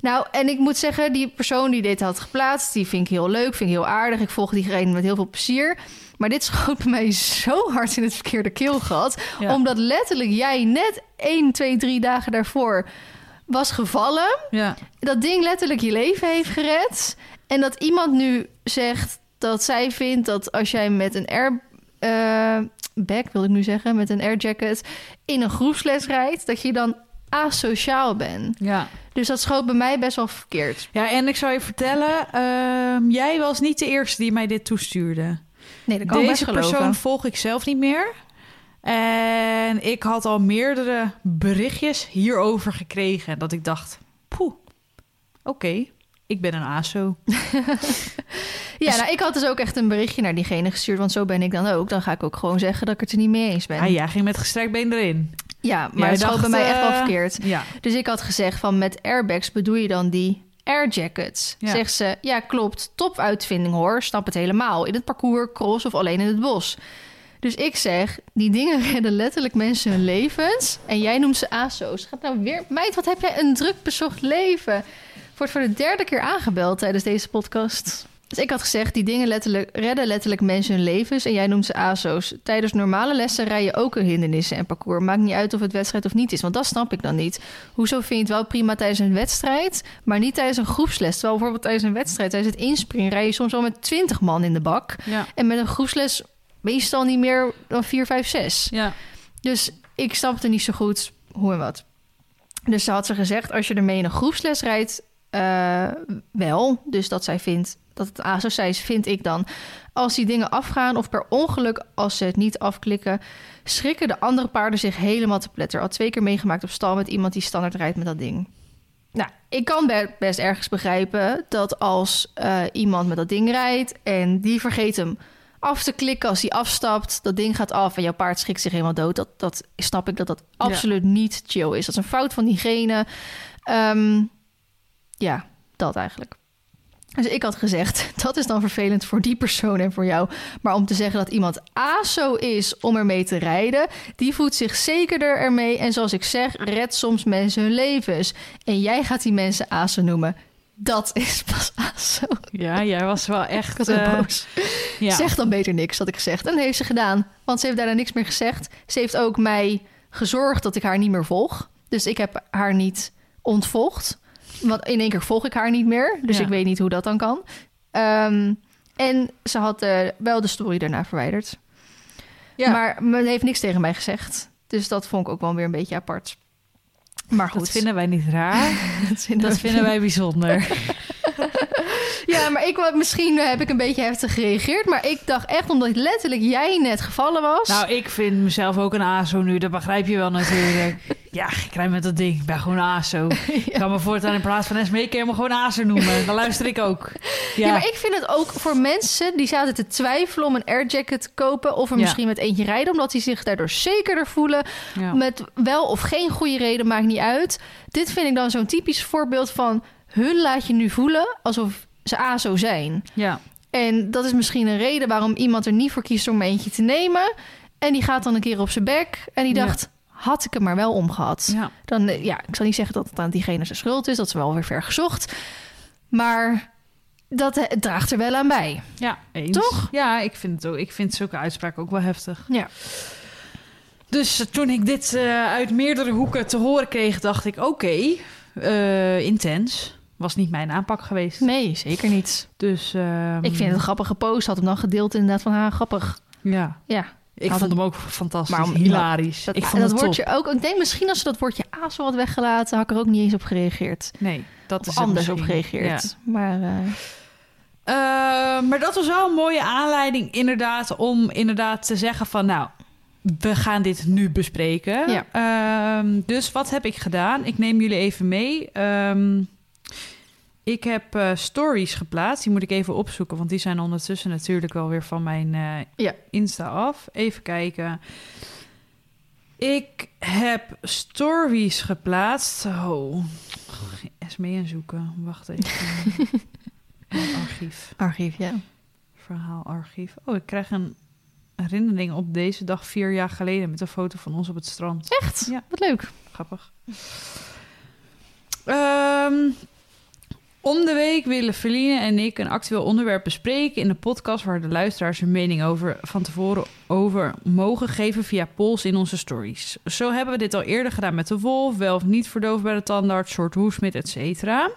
Nou, en ik moet zeggen, die persoon die dit had geplaatst, die vind ik heel leuk, vind ik heel aardig. Ik volg diegene met heel veel plezier. Maar dit schoot mij zo hard in het verkeerde keelgat. Ja. Omdat letterlijk jij net 1, 2, 3 dagen daarvoor was gevallen. Ja, Dat ding letterlijk je leven heeft gered. En dat iemand nu zegt dat zij vindt dat als jij met een air... eh, bag, wil ik nu zeggen, met een airjacket in een groepsles rijdt, dat je dan asociaal bent. ja. Dus dat schoot bij mij best wel verkeerd. Ja, en ik zou je vertellen, ehm, jij was niet de eerste die mij dit toestuurde. Nee, dat kan ik best Deze persoon volg ik zelf niet meer. En ik had al meerdere berichtjes hierover gekregen. Dat ik dacht, poeh, oké, ik ben een ASO. Ja, nou, ik had dus ook echt een berichtje naar diegene gestuurd, want zo ben ik dan ook. Dan ga ik ook gewoon zeggen dat ik het er niet mee eens ben. Ah, jij ging met gestrekt been erin. Ja, maar het dacht, bij mij echt wel eh, verkeerd. Ja. Dus ik had gezegd van met airbags bedoel je dan die airjackets? Ja. Zegt ze, ja klopt, top uitvinding hoor, snap het helemaal. In het parcours, cross of alleen in het bos. Dus ik zeg, die dingen redden letterlijk mensen hun levens. En jij noemt ze ASO's. Gaat nou weer... Meid, wat heb jij een druk bezocht leven? Wordt voor de derde keer aangebeld tijdens deze podcast. Dus ik had gezegd, die dingen letterlijk, redden letterlijk mensen hun levens en jij noemt ze ASO's. Tijdens normale lessen rij je ook een hindernissen en parcours. Maakt niet uit of het wedstrijd of niet is, want dat snap ik dan niet. Hoezo vind je het wel prima tijdens een wedstrijd, maar niet tijdens een groepsles? Terwijl bijvoorbeeld tijdens een wedstrijd, tijdens het inspringen, rij je soms wel met 20 man in de bak. Ja. En met een groepsles meestal niet meer dan 4, 5, 6. Ja. Dus ik snapte niet zo goed hoe en wat. Dus ze had ze gezegd, als je ermee in een groepsles rijdt, eh, wel. Dus dat zij vindt dat het ASO is, vind ik dan. Als die dingen afgaan of per ongeluk als ze het niet afklikken, schrikken de andere paarden zich helemaal te pletter. Al twee keer meegemaakt op stal met iemand die standaard rijdt met dat ding. Nou, ik kan be- best ergens begrijpen dat als eh, iemand met dat ding rijdt en die vergeet hem af te klikken als hij afstapt, dat ding gaat af en jouw paard schrikt zich helemaal dood. Dat, dat snap ik dat dat absoluut niet chill is. Dat is een fout van diegene. Ehm, ja, dat eigenlijk. Dus ik had gezegd, dat is dan vervelend voor die persoon en voor jou. Maar om te zeggen dat iemand ASO is om ermee te rijden, die voelt zich zekerder ermee. En zoals ik zeg, redt soms mensen hun levens. En jij gaat die mensen ASO noemen. Dat is pas ASO. ja, jij was wel echt... Was eh, boos. ja. Zeg dan beter niks, had ik gezegd. En dat heeft ze gedaan. Want ze heeft daarna niks meer gezegd. Ze heeft ook mij gezorgd dat ik haar niet meer volg. Dus ik heb haar niet ontvolgd. Want in één keer volg ik haar niet meer. Dus Ja. ik weet niet hoe dat dan kan. Ehm, en ze had eh, wel de story daarna verwijderd. Ja. Maar men heeft niks tegen mij gezegd. Dus dat vond ik ook wel weer een beetje apart. Maar goed. Dat vinden wij niet raar. dat vinden, Dat vinden wij bijzonder. Ja, maar ik, misschien heb ik een beetje heftig gereageerd. Maar ik dacht echt, omdat letterlijk jij net gevallen was. Nou, ik vind mezelf ook een ASO nu. Dat begrijp je wel natuurlijk. Ja, ik rijd met dat ding. Ik ben gewoon een ASO. Ik kan me voortaan in plaats van Esmee helemaal gewoon ASO noemen. Dan luister ik ook. Ja, Ja. maar ik vind het ook voor mensen die zaten te twijfelen om een airjacket te kopen of er Ja. misschien met eentje rijden, omdat die zich daardoor zekerder voelen. Met wel of geen goede reden, maakt niet uit. Dit vind ik dan zo'n typisch voorbeeld van hun laat je nu voelen alsof ze ASO zijn. ja. En dat is misschien een reden waarom iemand er niet voor kiest om eentje te nemen. En die gaat dan een keer op zijn bek en die Ja. dacht, had ik hem maar wel omgehad. ja. Dan, eh, ja, ik zal niet zeggen dat het aan diegene zijn schuld is. Dat is wel weer ver gezocht. Maar dat eh, draagt er wel aan bij. Ja, eens. Toch? Ja, ik vind, het ook, ik vind zulke uitspraken ook wel heftig. Ja. Dus eh, toen ik dit uit meerdere hoeken te horen kreeg, dacht ik: oké, intens. Was niet mijn aanpak geweest. Nee, zeker niet. Dus ehm, Ik vind het een grappige post. Had hem dan gedeeld inderdaad van, ha, grappig. Ja, Ja, ik Had vond het- hem ook fantastisch. Maar hilarisch. dat, ik vond dat het top. woordje ook. Ik denk misschien als ze dat woordje ASO had weggelaten, had ik er ook niet eens op gereageerd. Nee, dat Of is anders op gereageerd. Maar eh, Eh, maar dat was wel een mooie aanleiding inderdaad om inderdaad te zeggen van nou, we gaan dit nu bespreken. Ja. Ehm, dus wat heb ik gedaan? Ik neem jullie even mee. Ehm, ik heb eh, stories geplaatst. Die moet ik even opzoeken, want die zijn ondertussen natuurlijk wel weer van mijn eh, Ja. Insta af. Even kijken. Ik heb stories geplaatst. Oh, Esmee en zoeken. Wacht even. Archief. archief, ja. Verhaalarchief. Oh, ik krijg een herinnering op deze dag vier jaar geleden met een foto van ons op het strand. Echt? Ja. Wat leuk. Grappig. Ehm, om de week willen Feline en ik een actueel onderwerp bespreken in de podcast waar de luisteraars hun mening over van tevoren over mogen geven via polls in onze stories. Zo hebben we dit al eerder gedaan met de wolf, wel of niet verdoofd bij de tandarts, soort hoefsmid, et cetera.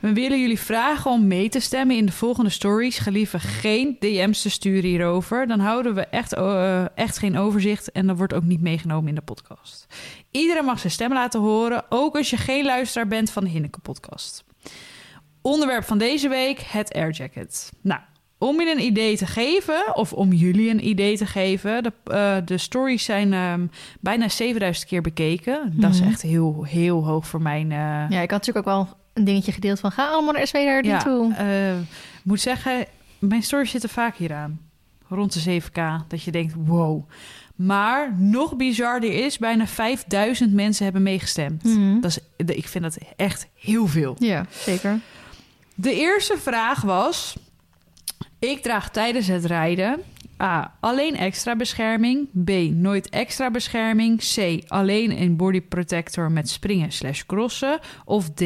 We willen jullie vragen om mee te stemmen in de volgende stories. Gelieve geen DM's te sturen hierover. Dan houden we echt, eh, echt geen overzicht en dat wordt ook niet meegenomen in de podcast. Iedereen mag zijn stem laten horen, ook als je geen luisteraar bent van de Hinneke podcast. Onderwerp van deze week, het airjacket. Nou, om je een idee te geven, of om jullie een idee te geven... de, eh, de stories zijn ehm, bijna 7000 keer bekeken. Dat is Mhm. echt heel, heel hoog voor mijn... eh, Ja, ik had natuurlijk ook wel een dingetje gedeeld van... ga allemaal naar SW daar ja, naartoe. eh, moet zeggen, mijn stories zitten vaak hieraan. Rond de 7k. Dat je denkt, wow. Maar nog bizarder is, bijna 5000 mensen hebben meegestemd. Mhm. Dat is, ik vind dat echt heel veel. Ja, zeker. De eerste vraag was... Ik draag tijdens het rijden... A. Alleen extra bescherming. B. Nooit extra bescherming. C. Alleen een body protector met springen slash crossen. Of D.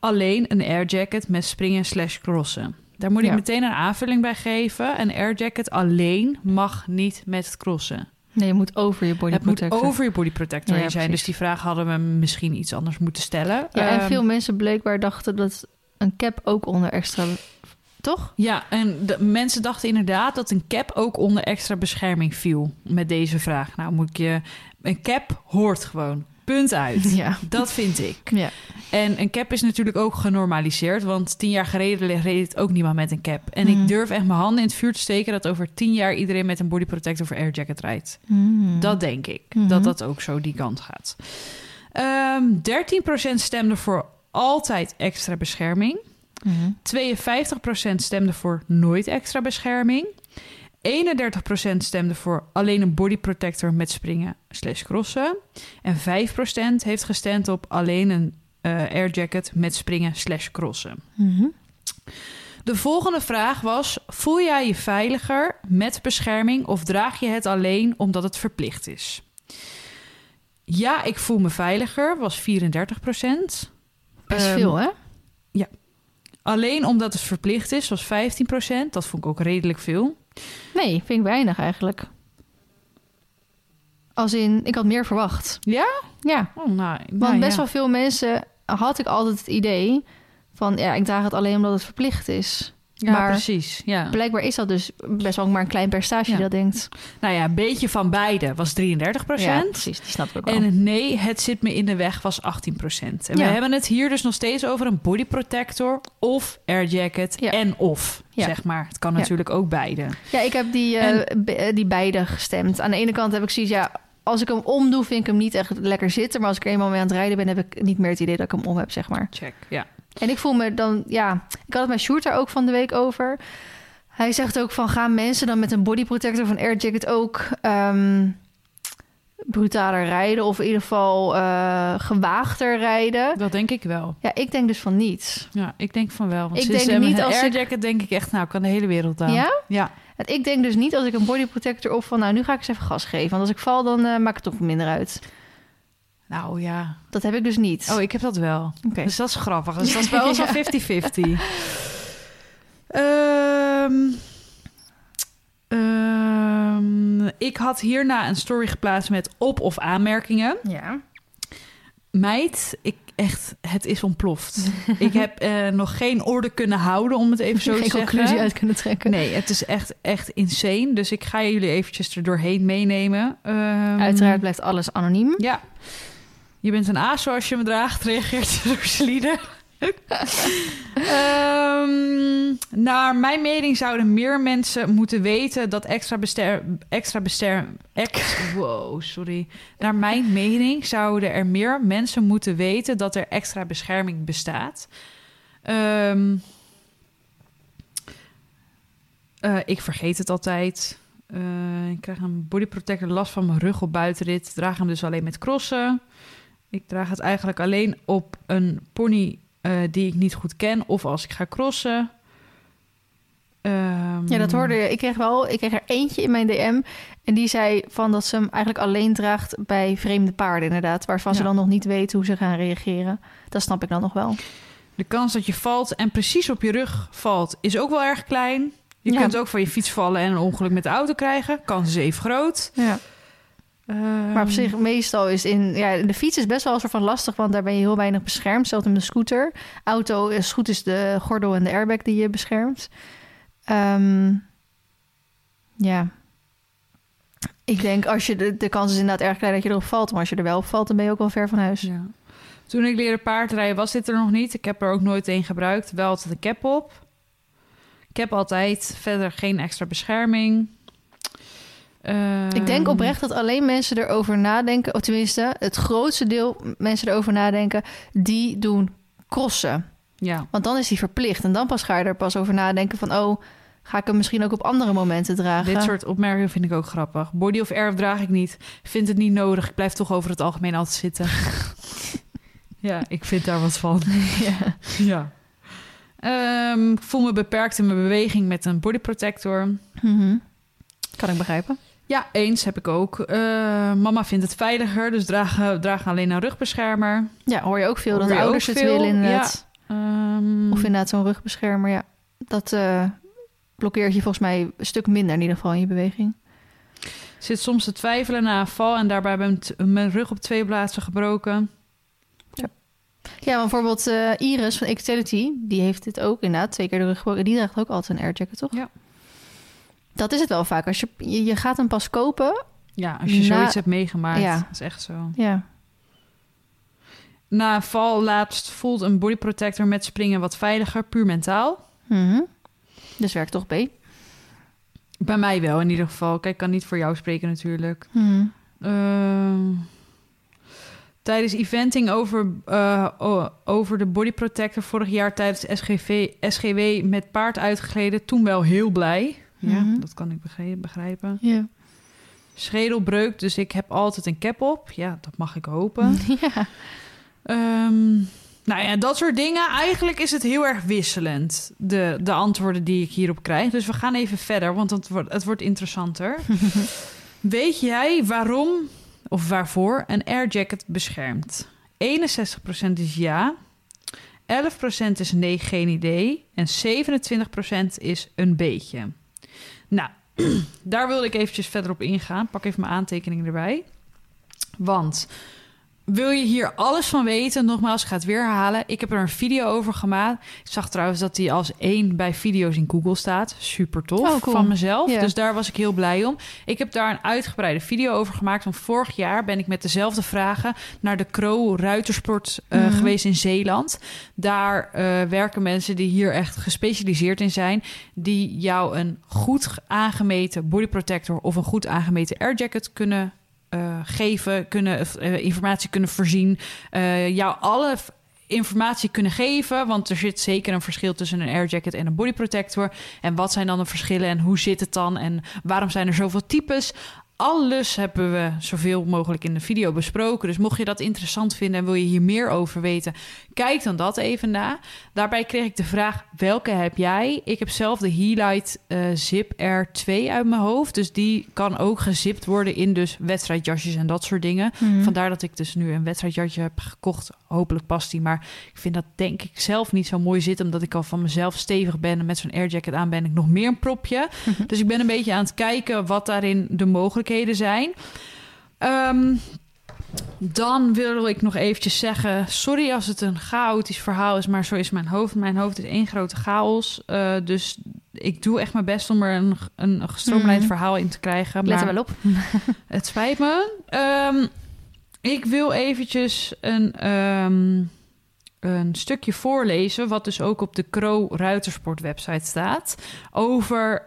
Alleen een airjacket met springen slash crossen. Daar moet ik Ja. meteen een aanvulling bij geven. Een airjacket alleen mag niet met crossen. Nee, je moet over je body het moet over je body protector Ja, zijn. precies. Dus die vraag hadden we misschien iets anders moeten stellen. Ja, en Ehm, veel mensen blijkbaar dachten dat een cap ook onder extra... Toch? Ja, en de mensen dachten inderdaad dat een cap ook onder extra bescherming viel met deze vraag. Nou, moet ik je. Een cap hoort gewoon. Punt uit. Ja. Dat vind ik. Ja. En een cap is natuurlijk ook genormaliseerd. Want tien jaar geleden reed het ook niemand met een cap. En Mhm. ik durf echt mijn handen in het vuur te steken dat over tien jaar iedereen met een body protector of airjacket rijdt. Hmm. Dat denk ik. Mhm. Dat dat ook zo die kant gaat. Ehm 13% stemde voor altijd extra bescherming. Mhm. 52% stemde voor nooit extra bescherming. 31% stemde voor alleen een body protector met springen slash crossen. En 5% heeft gestemd op alleen een eh airjacket met springen slash crossen. Mhm. De volgende vraag was: voel jij je veiliger met bescherming of draag je het alleen omdat het verplicht is? Ja, ik voel me veiliger, was 34 Best Ehm, veel, hè? Alleen omdat het verplicht is, was 15% Dat vond ik ook redelijk veel. Nee, vind ik weinig eigenlijk. Als in, ik had meer verwacht. Ja? Ja, Oh, nou, want best ja. wel veel mensen had ik altijd het idee van... ja, ik draag het alleen omdat het verplicht is. Ja, maar- precies. Ja. Blijkbaar is dat dus best wel maar een klein percentage Ja. dat denkt. Nou ja, een beetje van beide was 33 Ja, precies, die snap ik ook. En nee, het zit me in de weg was 18% En we hebben het hier dus nog steeds over een body protector of airjacket Ja. en of, zeg maar. Het kan natuurlijk ook beide. Ja, ik heb die, eh, die beide gestemd. Aan de ene kant heb ik zoiets, ja, als ik hem omdoe, vind ik hem niet echt lekker zitten. Maar als ik er eenmaal mee aan het rijden ben, heb ik niet meer het idee dat ik hem om heb, zeg maar. Check, ja. En ik voel me dan, ja, ik had het met Sjoerd daar ook van de week over. Hij zegt ook van, gaan mensen dan met een body protector een air jacket ook ehm, brutaler rijden? Of in ieder geval eh, gewaagder rijden? Dat denk ik wel. Ja, ik denk dus van niet. Ja, ik denk van wel. Want Ik denk niet als ik- airjacket denk ik echt, nou, kan de hele wereld aan. Ja? Ja. Ik denk dus niet als ik een body protector op van, nou, nu ga ik eens even gas geven. Want als ik val, dan eh, maakt het toch minder uit. Nou ja. Dat heb ik dus niet. Oh, ik heb dat wel. Dus dat is grappig. Dus dat is ons al 50-50. Ehm, ehm, ik had hierna een story geplaatst met op- of aanmerkingen. Ja. Meid, ik echt, het is ontploft. ik heb eh, nog geen orde kunnen houden, om het even zo Geen te zeggen. conclusie uit kunnen trekken. Nee, het is echt, echt insane. Dus ik ga jullie eventjes er doorheen meenemen. Ehm, Uiteraard blijft alles anoniem. Ja. Je bent een aas zoals je me draagt, reageert Rosalie. Ehm, naar mijn mening zouden meer mensen moeten weten dat extra bester... Extra bester... Ex, wow, sorry. Naar mijn mening zouden er meer mensen moeten weten dat er extra bescherming bestaat. Ehm, eh, ik vergeet het altijd. Eh, ik krijg een body protector last van mijn rug op buitenrit. Draag hem dus alleen met crossen. Ik draag het eigenlijk alleen op een pony eh, die ik niet goed ken of als ik ga crossen. Ehm, Ja, dat hoorde je. Ik kreeg wel, ik kreeg er eentje in mijn DM. En die zei van dat ze hem eigenlijk alleen draagt bij vreemde paarden, inderdaad. Waarvan ze dan nog niet weten hoe ze gaan reageren. Dat snap ik dan nog wel. De kans dat je valt en precies op je rug valt is ook wel erg klein. Je Ja. kunt ook van je fiets vallen en een ongeluk met de auto krijgen. Kans is even groot. Ja. Ehm, Maar op zich, meestal is in... Ja, de fiets is best wel een soort van lastig, want daar ben je heel weinig beschermd. Zelfs met een scooter. Auto is goed is de gordel en de airbag die je beschermt. Ehm, ja. Ik denk, als je de, de kans is inderdaad erg klein dat je erop valt. Maar als je er wel op valt, dan ben je ook wel ver van huis. Ja. Toen ik leerde paardrijden was dit er nog niet. Ik heb er ook nooit een gebruikt. Wel altijd een cap op. Ik heb altijd verder geen extra bescherming. Ik denk Ehm, oprecht dat alleen mensen erover nadenken, of tenminste het grootste deel mensen erover nadenken, die doen crossen. Ja, Want dan is die verplicht en dan pas ga je er pas over nadenken van, oh, ga ik hem misschien ook op andere momenten dragen? dit soort opmerkingen vind ik ook grappig. Body of air draag ik niet. Vind het niet nodig. Ik blijf toch over het algemeen altijd zitten. ja, ik vind daar wat van. Ja. ja. Ehm, ik voel me beperkt in mijn beweging met een body protector. Mhm. Kan ik begrijpen. Ja, eens heb ik ook. Eh, mama vindt het veiliger, dus dragen, dragen alleen een rugbeschermer. Ja, hoor je ook veel Hoor dat ouders het veel, willen inderdaad. Ehm, Of inderdaad zo'n rugbeschermer, ja. Dat eh, blokkeert je volgens mij een stuk minder in ieder geval in je beweging. Zit soms te twijfelen na een val en daarbij ben ik mijn rug op twee plaatsen gebroken. Ja, maar bijvoorbeeld eh, Iris van Excelity, die heeft dit ook inderdaad twee keer de rug gebroken. Die draagt ook altijd een airjacket, toch? Ja. Dat is het wel vaak. Als je, je, je gaat hem pas kopen. Ja, als je Na- zoiets hebt meegemaakt. Ja. Dat is echt zo. Ja. Na val laatst voelt een body protector met springen wat veiliger, puur mentaal. Mhm. Dus werkt toch B. Bij mij wel in ieder geval. Kijk, ik kan niet voor jou spreken natuurlijk. Mhm. Ehm, tijdens eventing over, eh, over de body protector vorig jaar tijdens SGV, SGW met paard uitgegleden. Toen wel heel blij. Ja, Mhm. dat kan ik begrijpen. Ja. Schedelbreuk, dus ik heb altijd een cap op. Ja, dat mag ik hopen. ja. Ehm, nou ja, dat soort dingen. Eigenlijk is het heel erg wisselend, de, de antwoorden die ik hierop krijg. Dus we gaan even verder, want het wordt, het wordt interessanter. Weet jij waarom of waarvoor een airjacket beschermt? 61% is ja, 11% is nee, geen idee en 27% is een beetje. Nou, daar wilde ik eventjes verder op ingaan. Pak even mijn aantekeningen erbij. Want wil je hier alles van weten? Nogmaals, ik ga het weer herhalen. Ik heb er een video over gemaakt. Ik zag trouwens dat die als één bij video's in Google staat. Super tof Oh, cool. van mezelf. Dus daar was ik heel blij om. Ik heb daar een uitgebreide video over gemaakt. Want vorig jaar ben ik met dezelfde vragen naar de Kro Ruitersport eh, Mhm. geweest in Zeeland. Daar eh, werken mensen die hier echt gespecialiseerd in zijn. Die jou een goed aangemeten body protector of een goed aangemeten airjacket kunnen eh, geven, kunnen eh, informatie kunnen voorzien, eh, jou alle informatie kunnen geven, want er zit zeker een verschil tussen een airjacket en een body protector. En wat zijn dan de verschillen en hoe zit het dan en waarom zijn er zoveel types? Alles hebben we zoveel mogelijk in de video besproken. Dus mocht je dat interessant vinden en wil je hier meer over weten, kijk dan dat even na. Daarbij kreeg ik de vraag: welke heb jij? Ik heb zelf de Heelite eh, Zip R2 uit mijn hoofd. Dus die kan ook gezipt worden in dus wedstrijdjasjes en dat soort dingen. Mhm. Vandaar dat ik dus nu een wedstrijdjasje heb gekocht. Hopelijk past die. Maar ik vind dat denk ik zelf niet zo mooi zitten. Omdat ik al van mezelf stevig ben. En met zo'n airjacket aan ben ik nog meer een propje. Dus ik ben een beetje aan het kijken wat daarin de mogelijkheden zijn. Ehm, dan wil ik nog eventjes zeggen... Sorry als het een chaotisch verhaal is, maar zo is mijn hoofd. Mijn hoofd is één grote chaos. Eh, dus ik doe echt mijn best om er een, een gestroomlijnd Mhm. verhaal in te krijgen. Let maar- er wel op. het spijt me. Ehm, ik wil eventjes een, ehm, een stukje voorlezen... wat dus ook op de Kro Ruitersport website staat... over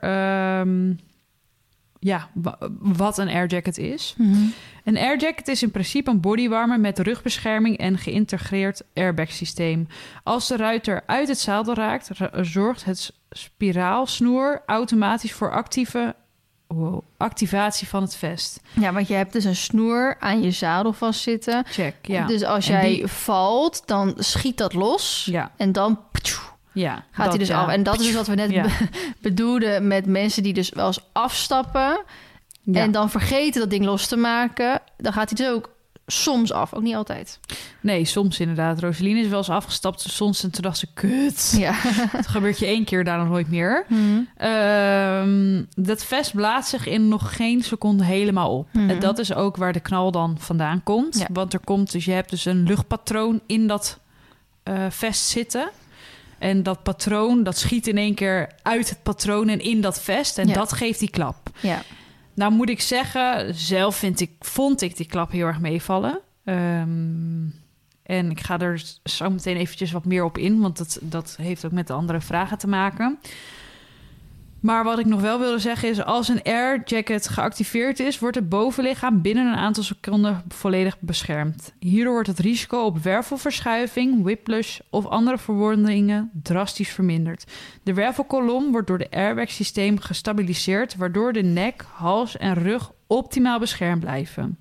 ja, wa- wat een airjacket is. Mhm. Een airjacket is in principe een bodywarmer met rugbescherming en geïntegreerd airbag-systeem. Als de ruiter uit het zadel raakt, ra- zorgt het spiraalsnoer automatisch voor actieve wow, activatie van het vest. Ja, want je hebt dus een snoer aan je zadel vastzitten. Check, ja. Dus als En jij die- valt, dan schiet dat los. Ja, En dan ja. gaat hij dus ja. af. En dat is dus wat we net Ja. bedoelden met mensen die dus wel eens afstappen... Ja. en dan vergeten dat ding los te maken. Dan gaat hij dus ook soms af. Ook niet altijd. Nee, soms inderdaad. Roseline is wel eens afgestapt soms en toen dacht ze, kut. Ja. Het gebeurt je één keer, daarna nooit meer. Mhm. Ehm, dat vest blaast zich in nog geen seconde helemaal op. Mhm. En dat is ook waar de knal dan vandaan komt. Ja. Want er komt dus, je hebt dus een luchtpatroon in dat eh, vest zitten. En dat patroon, dat schiet in één keer uit het patroon en in dat vest. En Ja. dat geeft die klap. ja. Nou moet ik zeggen, zelf vind ik, vond ik die klap heel erg meevallen. Ehm, en ik ga er zo meteen eventjes wat meer op in, want dat, dat heeft ook met de andere vragen te maken. Maar wat ik nog wel wilde zeggen is, als een air jacket geactiveerd is, wordt het bovenlichaam binnen een aantal seconden volledig beschermd. Hierdoor wordt het risico op wervelverschuiving, whiplash of andere verwondingen drastisch verminderd. De wervelkolom wordt door de airbag-systeem gestabiliseerd, waardoor de nek, hals en rug optimaal beschermd blijven.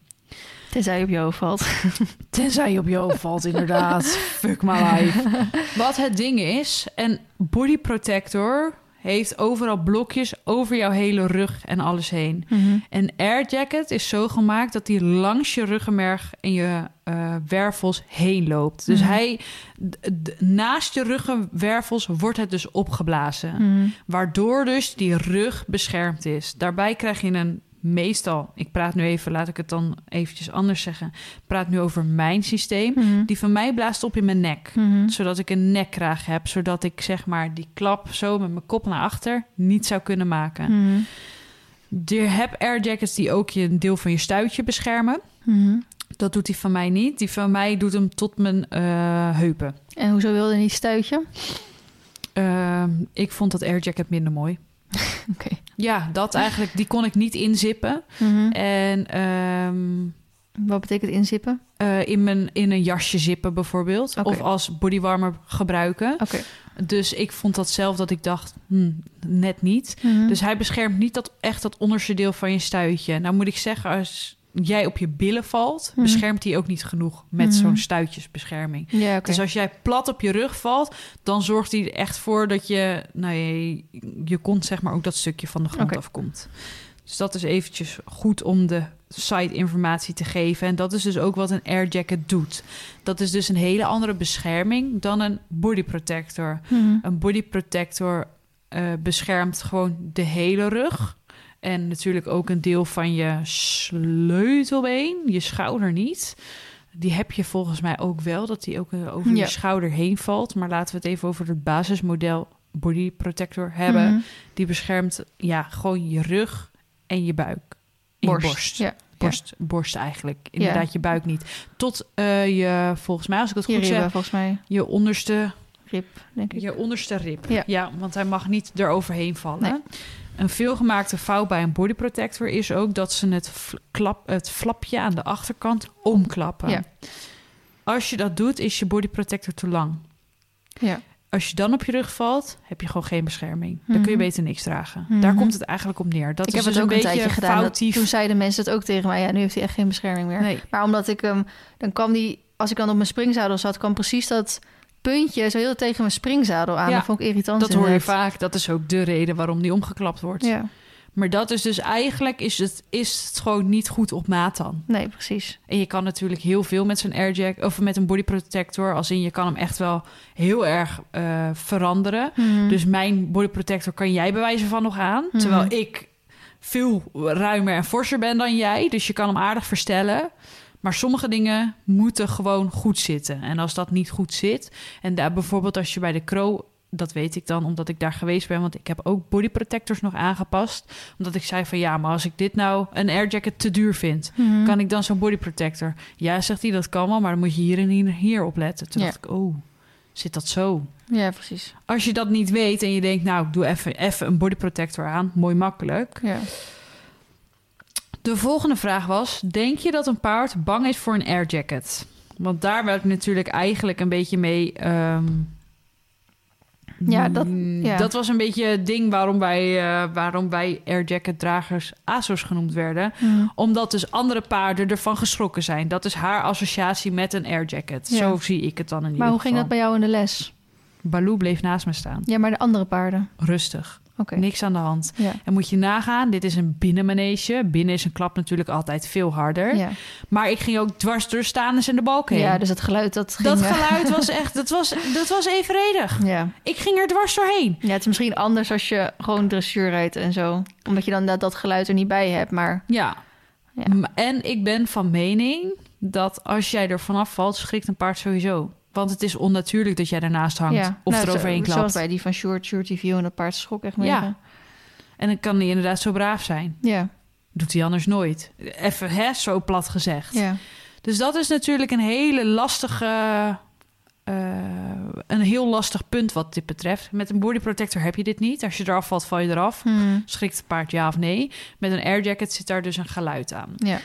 Tenzij je op je hoofd valt. Tenzij je op je hoofd valt, inderdaad. Fuck my life. Wat het ding is, een body protector heeft overal blokjes over jouw hele rug en alles heen. Mhm. Een air jacket is zo gemaakt dat hij langs je ruggenmerg en je eh, wervels heen loopt. Dus Mhm. hij, naast je ruggenwervels wordt het dus opgeblazen. Mhm. Waardoor dus die rug beschermd is. Daarbij krijg je een meestal, ik praat nu even, laat ik het dan eventjes anders zeggen. Praat nu over mijn systeem. Mhm. Die van mij blaast op in mijn nek. Mhm. Zodat ik een nekkraag heb. Zodat ik zeg maar die klap zo met mijn kop naar achter niet zou kunnen maken. Mhm. Je hebt air jackets die ook je een deel van je stuitje beschermen. Mhm. Dat doet die van mij niet. Die van mij doet hem tot mijn eh, heupen. En hoezo wilde niet stuitje? Ehm, ik vond dat air jacket minder mooi. Oké. Ja, dat eigenlijk. Die kon ik niet inzippen. Mhm. En ehm, Wat betekent inzippen? eh, in, mijn, in een jasje zippen bijvoorbeeld. Of als bodywarmer gebruiken. Dus ik vond dat zelf dat ik dacht, hmm, net niet. Mhm. Dus hij beschermt niet dat, echt dat onderste deel van je stuitje. Nou moet ik zeggen, als jij op je billen valt... Mhm. beschermt hij ook niet genoeg met Mhm. zo'n stuitjesbescherming. ja. Dus als jij plat op je rug valt... dan zorgt hij er echt voor dat je... Nou, je, je kont zeg maar ook dat stukje van de grond afkomt. Dus dat is eventjes goed om de site informatie te geven. En dat is dus ook wat een air jacket doet. Dat is dus een hele andere bescherming dan een body protector. Mhm. Een body protector eh, beschermt gewoon de hele rug. En natuurlijk ook een deel van je sleutelbeen, je schouder niet. Die heb je volgens mij ook wel, dat die ook eh, over Ja. je schouder heen valt. Maar laten we het even over het basismodel body protector hebben. Mhm. Die beschermt ja, gewoon je rug en je buik. En je borst. Ja. Borst, borst eigenlijk. Inderdaad, je buik niet. Tot eh, je, volgens mij, als ik het Je goed ribben, zeg, volgens mij. je onderste Rib, denk ik. je onderste rib. Ja. Ja. want hij mag niet eroverheen vallen. Nee. Een veelgemaakte fout bij een body protector is ook dat ze het, klap, het flapje aan de achterkant omklappen. Ja. Als je dat doet, is je body protector te lang. Ja. Als je dan op je rug valt, heb je gewoon geen bescherming. Dan kun je Mhm. beter niks dragen. Mhm. Daar komt het eigenlijk op neer. Dat ik is heb dus het ook een, beetje tijdje gedaan. Dat, toen zeiden mensen het ook tegen mij. Ja, nu heeft hij echt geen bescherming meer. Nee. Maar omdat ik hem... Dan kwam die... Als ik dan op mijn springzadel zat... kwam precies dat puntje zo heel tegen mijn springzadel aan. Ja, dat vond ik irritant. Dat hoor je vaak. Dat is ook de reden waarom die omgeklapt wordt. Ja. Maar dat is dus eigenlijk is het, is het gewoon niet goed op maat dan. Nee, precies. En je kan natuurlijk heel veel met zo'n airjack of met een body protector. Als in je kan hem echt wel heel erg eh, veranderen. Mhm. Dus mijn body protector kan jij bij wijze van nog aan. Mhm. Terwijl ik veel ruimer en forser ben dan jij. Dus je kan hem aardig verstellen. Maar sommige dingen moeten gewoon goed zitten. En als dat niet goed zit. En daar bijvoorbeeld als je bij de Crow. Dat weet ik dan omdat ik daar geweest ben. Want ik heb ook body protectors nog aangepast. Omdat ik zei van ja, maar als ik dit nou een airjacket te duur vind. Mhm. Kan ik dan zo'n body protector? Ja, zegt hij, dat kan wel, maar dan moet je hier en hier, hier op letten. Toen Ja. dacht ik, oh, zit dat zo? Ja, precies. Als je dat niet weet en je denkt, nou, ik doe even, even een body protector aan, mooi makkelijk. Ja. De volgende vraag was, denk je dat een paard bang is voor een airjacket? Want daar werd ik natuurlijk eigenlijk een beetje mee... ehm, Ja, dat- mm, ja. dat was een beetje het ding waarom wij, eh, waarom wij airjacket dragers ASO's genoemd werden. Omdat dus andere paarden ervan geschrokken zijn. Dat is haar associatie met een airjacket. Ja. Zo zie ik het dan in ieder Maar hoe geval. ging dat bij jou in de les? Baloo bleef naast me staan. Ja, maar de andere paarden. Rustig. Niks aan de hand. Ja. En moet je nagaan, dit is een binnenmanege. Binnen is een klap natuurlijk altijd veel harder. Ja. Maar ik ging ook dwars door staanders en de balk heen. ja, dus het geluid dat ging... dat eh, geluid was echt, dat was, dat was evenredig. Ja. Ik ging er dwars doorheen. ja, het is misschien anders als je gewoon dressuur rijdt en zo. Omdat je dan dat, dat geluid er niet bij hebt, maar... Ja. En ik ben van mening dat als jij er vanaf valt, schrikt een paard sowieso. Want het is onnatuurlijk dat jij ernaast hangt ja. of Nou, eroverheen klapt. Zoals bij die van Short, Short TV en dat paard schrok echt mee. Ja. En dan kan hij inderdaad zo braaf zijn. Ja. Doet hij anders nooit. Even hè, zo plat gezegd. Ja. Dus dat is natuurlijk een hele lastige... eh, een heel lastig punt wat dit betreft. Met een body protector heb je dit niet. Als je eraf valt, val je eraf. Hmm. Schrikt het paard ja of nee. Met een airjacket zit daar dus een geluid aan. Ja.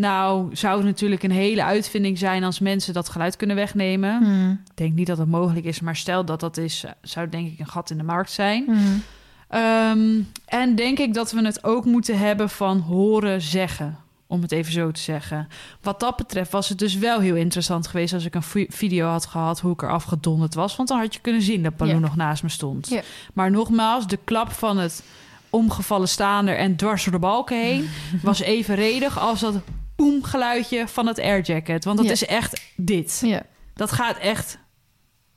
Nou, zou het natuurlijk een hele uitvinding zijn als mensen dat geluid kunnen wegnemen. Hmm. Ik denk niet dat dat mogelijk is, maar stel dat dat is, eh, zou denk ik een gat in de markt zijn. Hmm. Ehm, en denk ik dat we het ook moeten hebben van horen zeggen. om het even zo te zeggen. Wat dat betreft was het dus wel heel interessant geweest... als ik een vi- video had gehad hoe ik er afgedonderd was. Want dan had je kunnen zien dat Palou nog naast me stond. Maar nogmaals, de klap van het omgevallen staander... en dwars door de balken heen... was evenredig als dat boem geluidje van het airjacket. Want dat Ja. is echt dit. Ja. Dat gaat echt...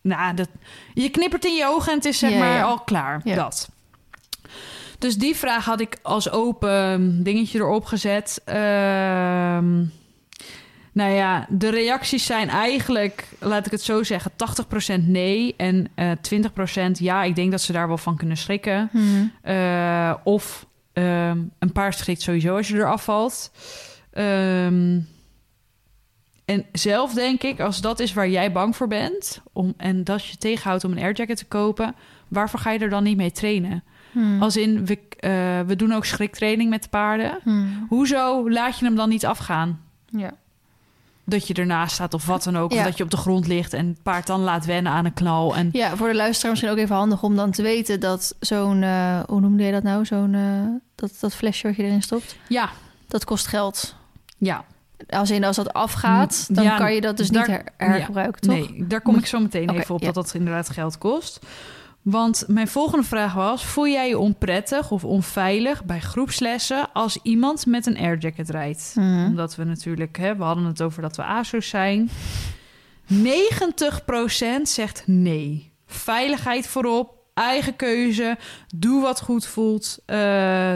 Nou, dat, je knippert in je ogen en het is zeg Ja, maar al klaar. Ja. Dat. Dus die vraag had ik als open dingetje erop gezet. Ehm, nou ja, de reacties zijn eigenlijk, laat ik het zo zeggen, 80% nee en eh 20% ja. Ik denk dat ze daar wel van kunnen schrikken. Mhm. Eh, of ehm, een paard schrikt sowieso als je eraf valt. Ehm, en zelf denk ik, als dat is waar jij bang voor bent... Om, en dat je tegenhoudt om een airjacket te kopen... waarvoor ga je er dan niet mee trainen? Mhm. Als in, we, eh, we doen ook schriktraining met de paarden. Mhm. Hoezo laat je hem dan niet afgaan? Ja. Dat je ernaast staat of wat dan ook. Ja. Of dat je op de grond ligt en het paard dan laat wennen aan een knal. En ja, voor de luisteraar misschien ook even handig om dan te weten dat zo'n, eh, hoe noemde je dat nou? Zo'n, eh, dat, dat flesje wat je erin stopt, ja, dat kost geld. Ja. Als in als dat afgaat, dan Ja, kan je dat dus daar- niet her- hergebruiken, toch? Nee, daar kom ik zo meteen even op ja. dat dat inderdaad geld kost. Want mijn volgende vraag was: voel jij je onprettig of onveilig bij groepslessen als iemand met een airjacket rijdt? Mhm. Omdat we natuurlijk, hè, we hadden het over dat we ASO's zijn. 90% zegt nee. Veiligheid voorop, eigen keuze, doe wat goed voelt. Eh,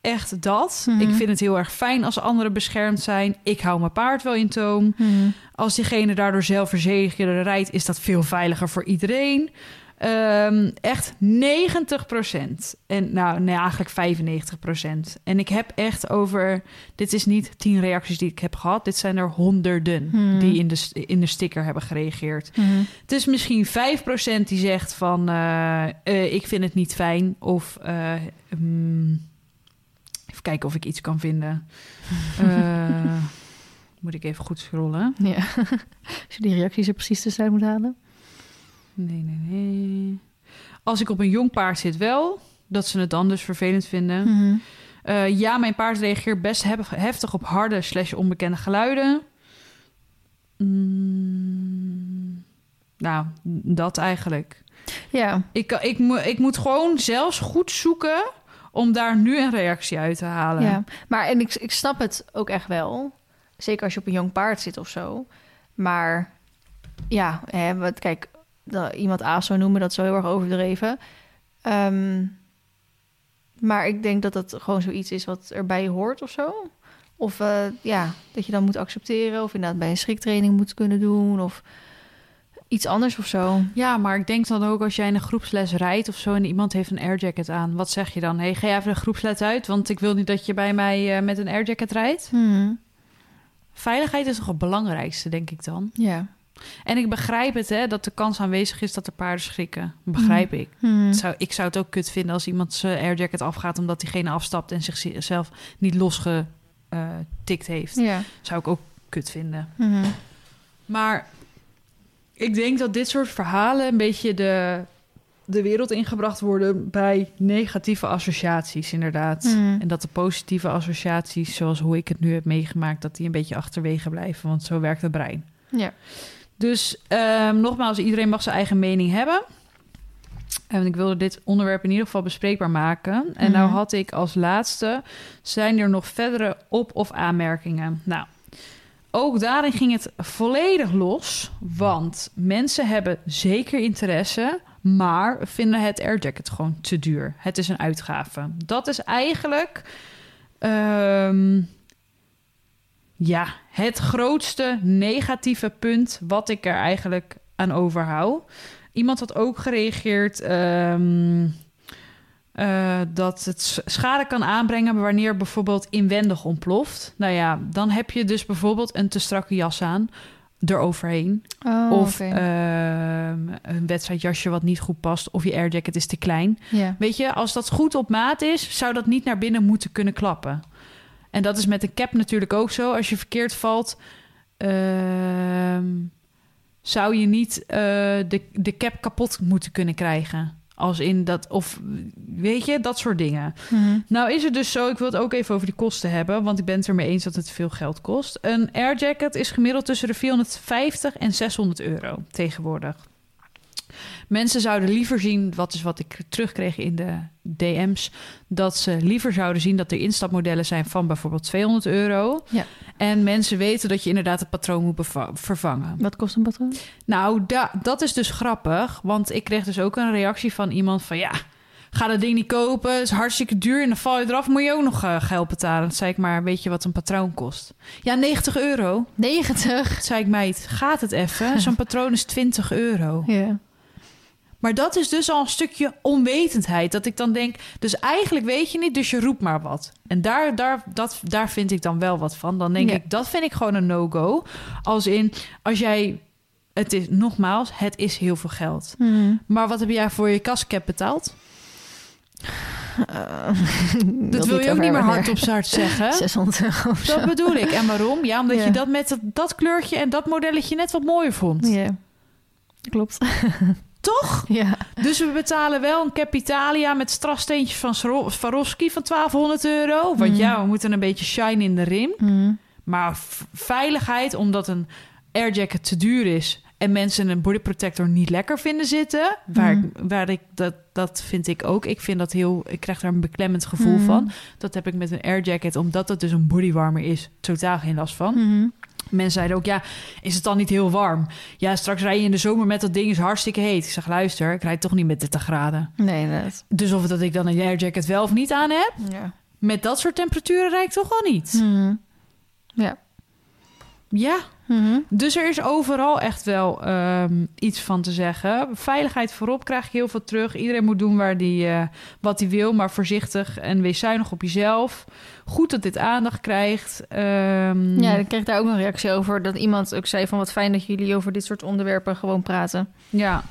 echt dat. Mhm. Ik vind het heel erg fijn als anderen beschermd zijn. Ik hou mijn paard wel in toom. Mhm. Als diegene daardoor zelfverzekerder rijdt, is dat veel veiliger voor iedereen. Ehm, echt 90% En nou, nee, eigenlijk 95% En ik heb echt over... Dit is niet tien reacties die ik heb gehad. Dit zijn er honderden Hmm. die in de, in de sticker hebben gereageerd. Mhm. Het is misschien 5% die zegt van... eh, eh, ik vind het niet fijn. Of... eh, mm, even kijken of ik iets kan vinden. Eh, moet ik even goed scrollen. Ja. Als je die reacties er precies tussenuit moet halen. Nee, nee, nee. Als ik op een jong paard zit wel, dat ze het dan dus vervelend vinden. Mhm. Eh, ja, mijn paard reageert best hef- heftig op harde slash onbekende geluiden. Mm, nou, dat eigenlijk. Ja, Ik, ik, ik moet gewoon zelfs goed zoeken om daar nu een reactie uit te halen. ja. Maar en ik, ik snap het ook echt wel. Zeker als je op een jong paard zit of zo. Maar ja, hè, wat, kijk, iemand ASO noemen, dat wel heel erg overdreven. Ehm, maar ik denk dat dat gewoon zoiets is wat erbij hoort of zo. Of eh, ja, dat je dan moet accepteren. Of inderdaad bij een schriktraining moet kunnen doen. Of iets anders of zo. Ja, maar ik denk dan ook als jij in een groepsles rijdt of zo en iemand heeft een airjacket aan, wat zeg je dan? Hey, ga jij even de groepsles uit, want ik wil niet dat je bij mij eh, met een airjacket rijdt. Hmm. Veiligheid is toch het belangrijkste, denk ik dan. Ja. En ik begrijp het, hè, dat de kans aanwezig is dat de paarden schrikken. Begrijp ik. Hmm. Zou, ik zou het ook kut vinden als iemand zijn airjacket afgaat omdat diegene afstapt en zichzelf niet losgetikt heeft. Ja. Zou ik ook kut vinden. Maar ik denk dat dit soort verhalen een beetje de, de wereld ingebracht worden bij negatieve associaties, inderdaad. Mhm. En dat de positieve associaties, zoals hoe ik het nu heb meegemaakt, dat die een beetje achterwege blijven. Want zo werkt het brein. Ja. Dus ehm, nogmaals, iedereen mag zijn eigen mening hebben. En ik wilde dit onderwerp in ieder geval bespreekbaar maken. En nou Mhm. had ik als laatste... zijn er nog verdere op- of aanmerkingen? Nou, ook daarin ging het volledig los. Want mensen hebben zeker interesse... maar vinden het airjacket gewoon te duur. Het is een uitgave. Dat is eigenlijk... ehm, ja, het grootste negatieve punt wat ik er eigenlijk aan overhoud. Iemand had ook gereageerd ehm, eh, dat het schade kan aanbrengen wanneer bijvoorbeeld inwendig ontploft. Nou ja, dan heb je dus bijvoorbeeld een te strakke jas aan eroverheen. Oh, of oké. ehm, een wedstrijdjasje wat niet goed past. Of je airjacket is te klein. Weet je, als dat goed op maat is, zou dat niet naar binnen moeten kunnen klappen. En dat is met een cap natuurlijk ook zo. Als je verkeerd valt, ehm, zou je niet eh, de, de cap kapot moeten kunnen krijgen. Als in dat, of weet je, dat soort dingen. Mhm. Nou is het dus zo, ik wil het ook even over die kosten hebben, want ik ben het ermee eens dat het veel geld kost. Een airjacket is gemiddeld tussen de 450 en 600 euro tegenwoordig. Mensen zouden liever zien, wat is wat ik terugkreeg in de DM's, dat ze liever zouden zien dat er instapmodellen zijn van bijvoorbeeld 200 euro. Ja. En mensen weten dat je inderdaad het patroon moet vervangen. Wat kost een patroon? Nou, da- dat is dus grappig. Want ik kreeg dus ook een reactie van iemand van... ja, ga dat ding niet kopen, het is hartstikke duur... en dan val je eraf, moet je ook nog eh, geld betalen. Zei ik maar, weet je wat een patroon kost? Ja, 90 euro. 90. Toen zei ik, meid, gaat het even? Zo'n patroon is 20 euro. Ja. Maar dat is dus al een stukje onwetendheid. Dat ik dan denk, dus eigenlijk weet je niet, dus je roept maar wat. En daar, daar, dat, daar vind ik dan wel wat van. Dan denk Ja. ik, dat vind ik gewoon een no-go. Als in, als jij... Het is, nogmaals, het is heel veel geld. Mhm. Maar wat heb jij voor je kascap betaald? Eh, Dat wil je ook niet meer hard op zeggen. 600 euro of zo. Dat bedoel ik. En waarom? Ja, omdat je dat met dat, dat kleurtje en dat modelletje net wat mooier vond. Ja. Klopt. Toch? Ja. Dus we betalen wel een Capitalia met strassteentjes van Swaro- Swarovski van 1200 euro. Want Mhm. ja, we moeten een beetje shine in de rim. Mhm. Maar veiligheid, omdat een airjacket te duur is... en mensen een body protector niet lekker vinden zitten... waar, Mhm. ik, waar ik dat, dat vind ik ook. Ik vind dat heel... Ik krijg daar een beklemmend gevoel van. Dat heb ik met een airjacket, omdat het dus een bodywarmer is... totaal geen last van. Mensen zeiden ook, ja, is het dan niet heel warm? Ja, straks rij je in de zomer met dat ding, is hartstikke heet. Ik zeg, luister, ik rijd toch niet met 30 graden. Nee, net. Dus of dat ik dan een airjacket wel of niet aan heb... Ja. met dat soort temperaturen rijd ik toch wel niet. Mhm. Ja. Ja, Mhm. dus er is overal echt wel ehm, iets van te zeggen. Veiligheid voorop krijg je heel veel terug. Iedereen moet doen waar die, eh, wat hij wil, maar voorzichtig en wees zuinig op jezelf. Goed dat dit aandacht krijgt. Ehm, Ja, ik kreeg daar ook een reactie over. Dat iemand ook zei van wat fijn dat jullie over dit soort onderwerpen gewoon praten. Ja.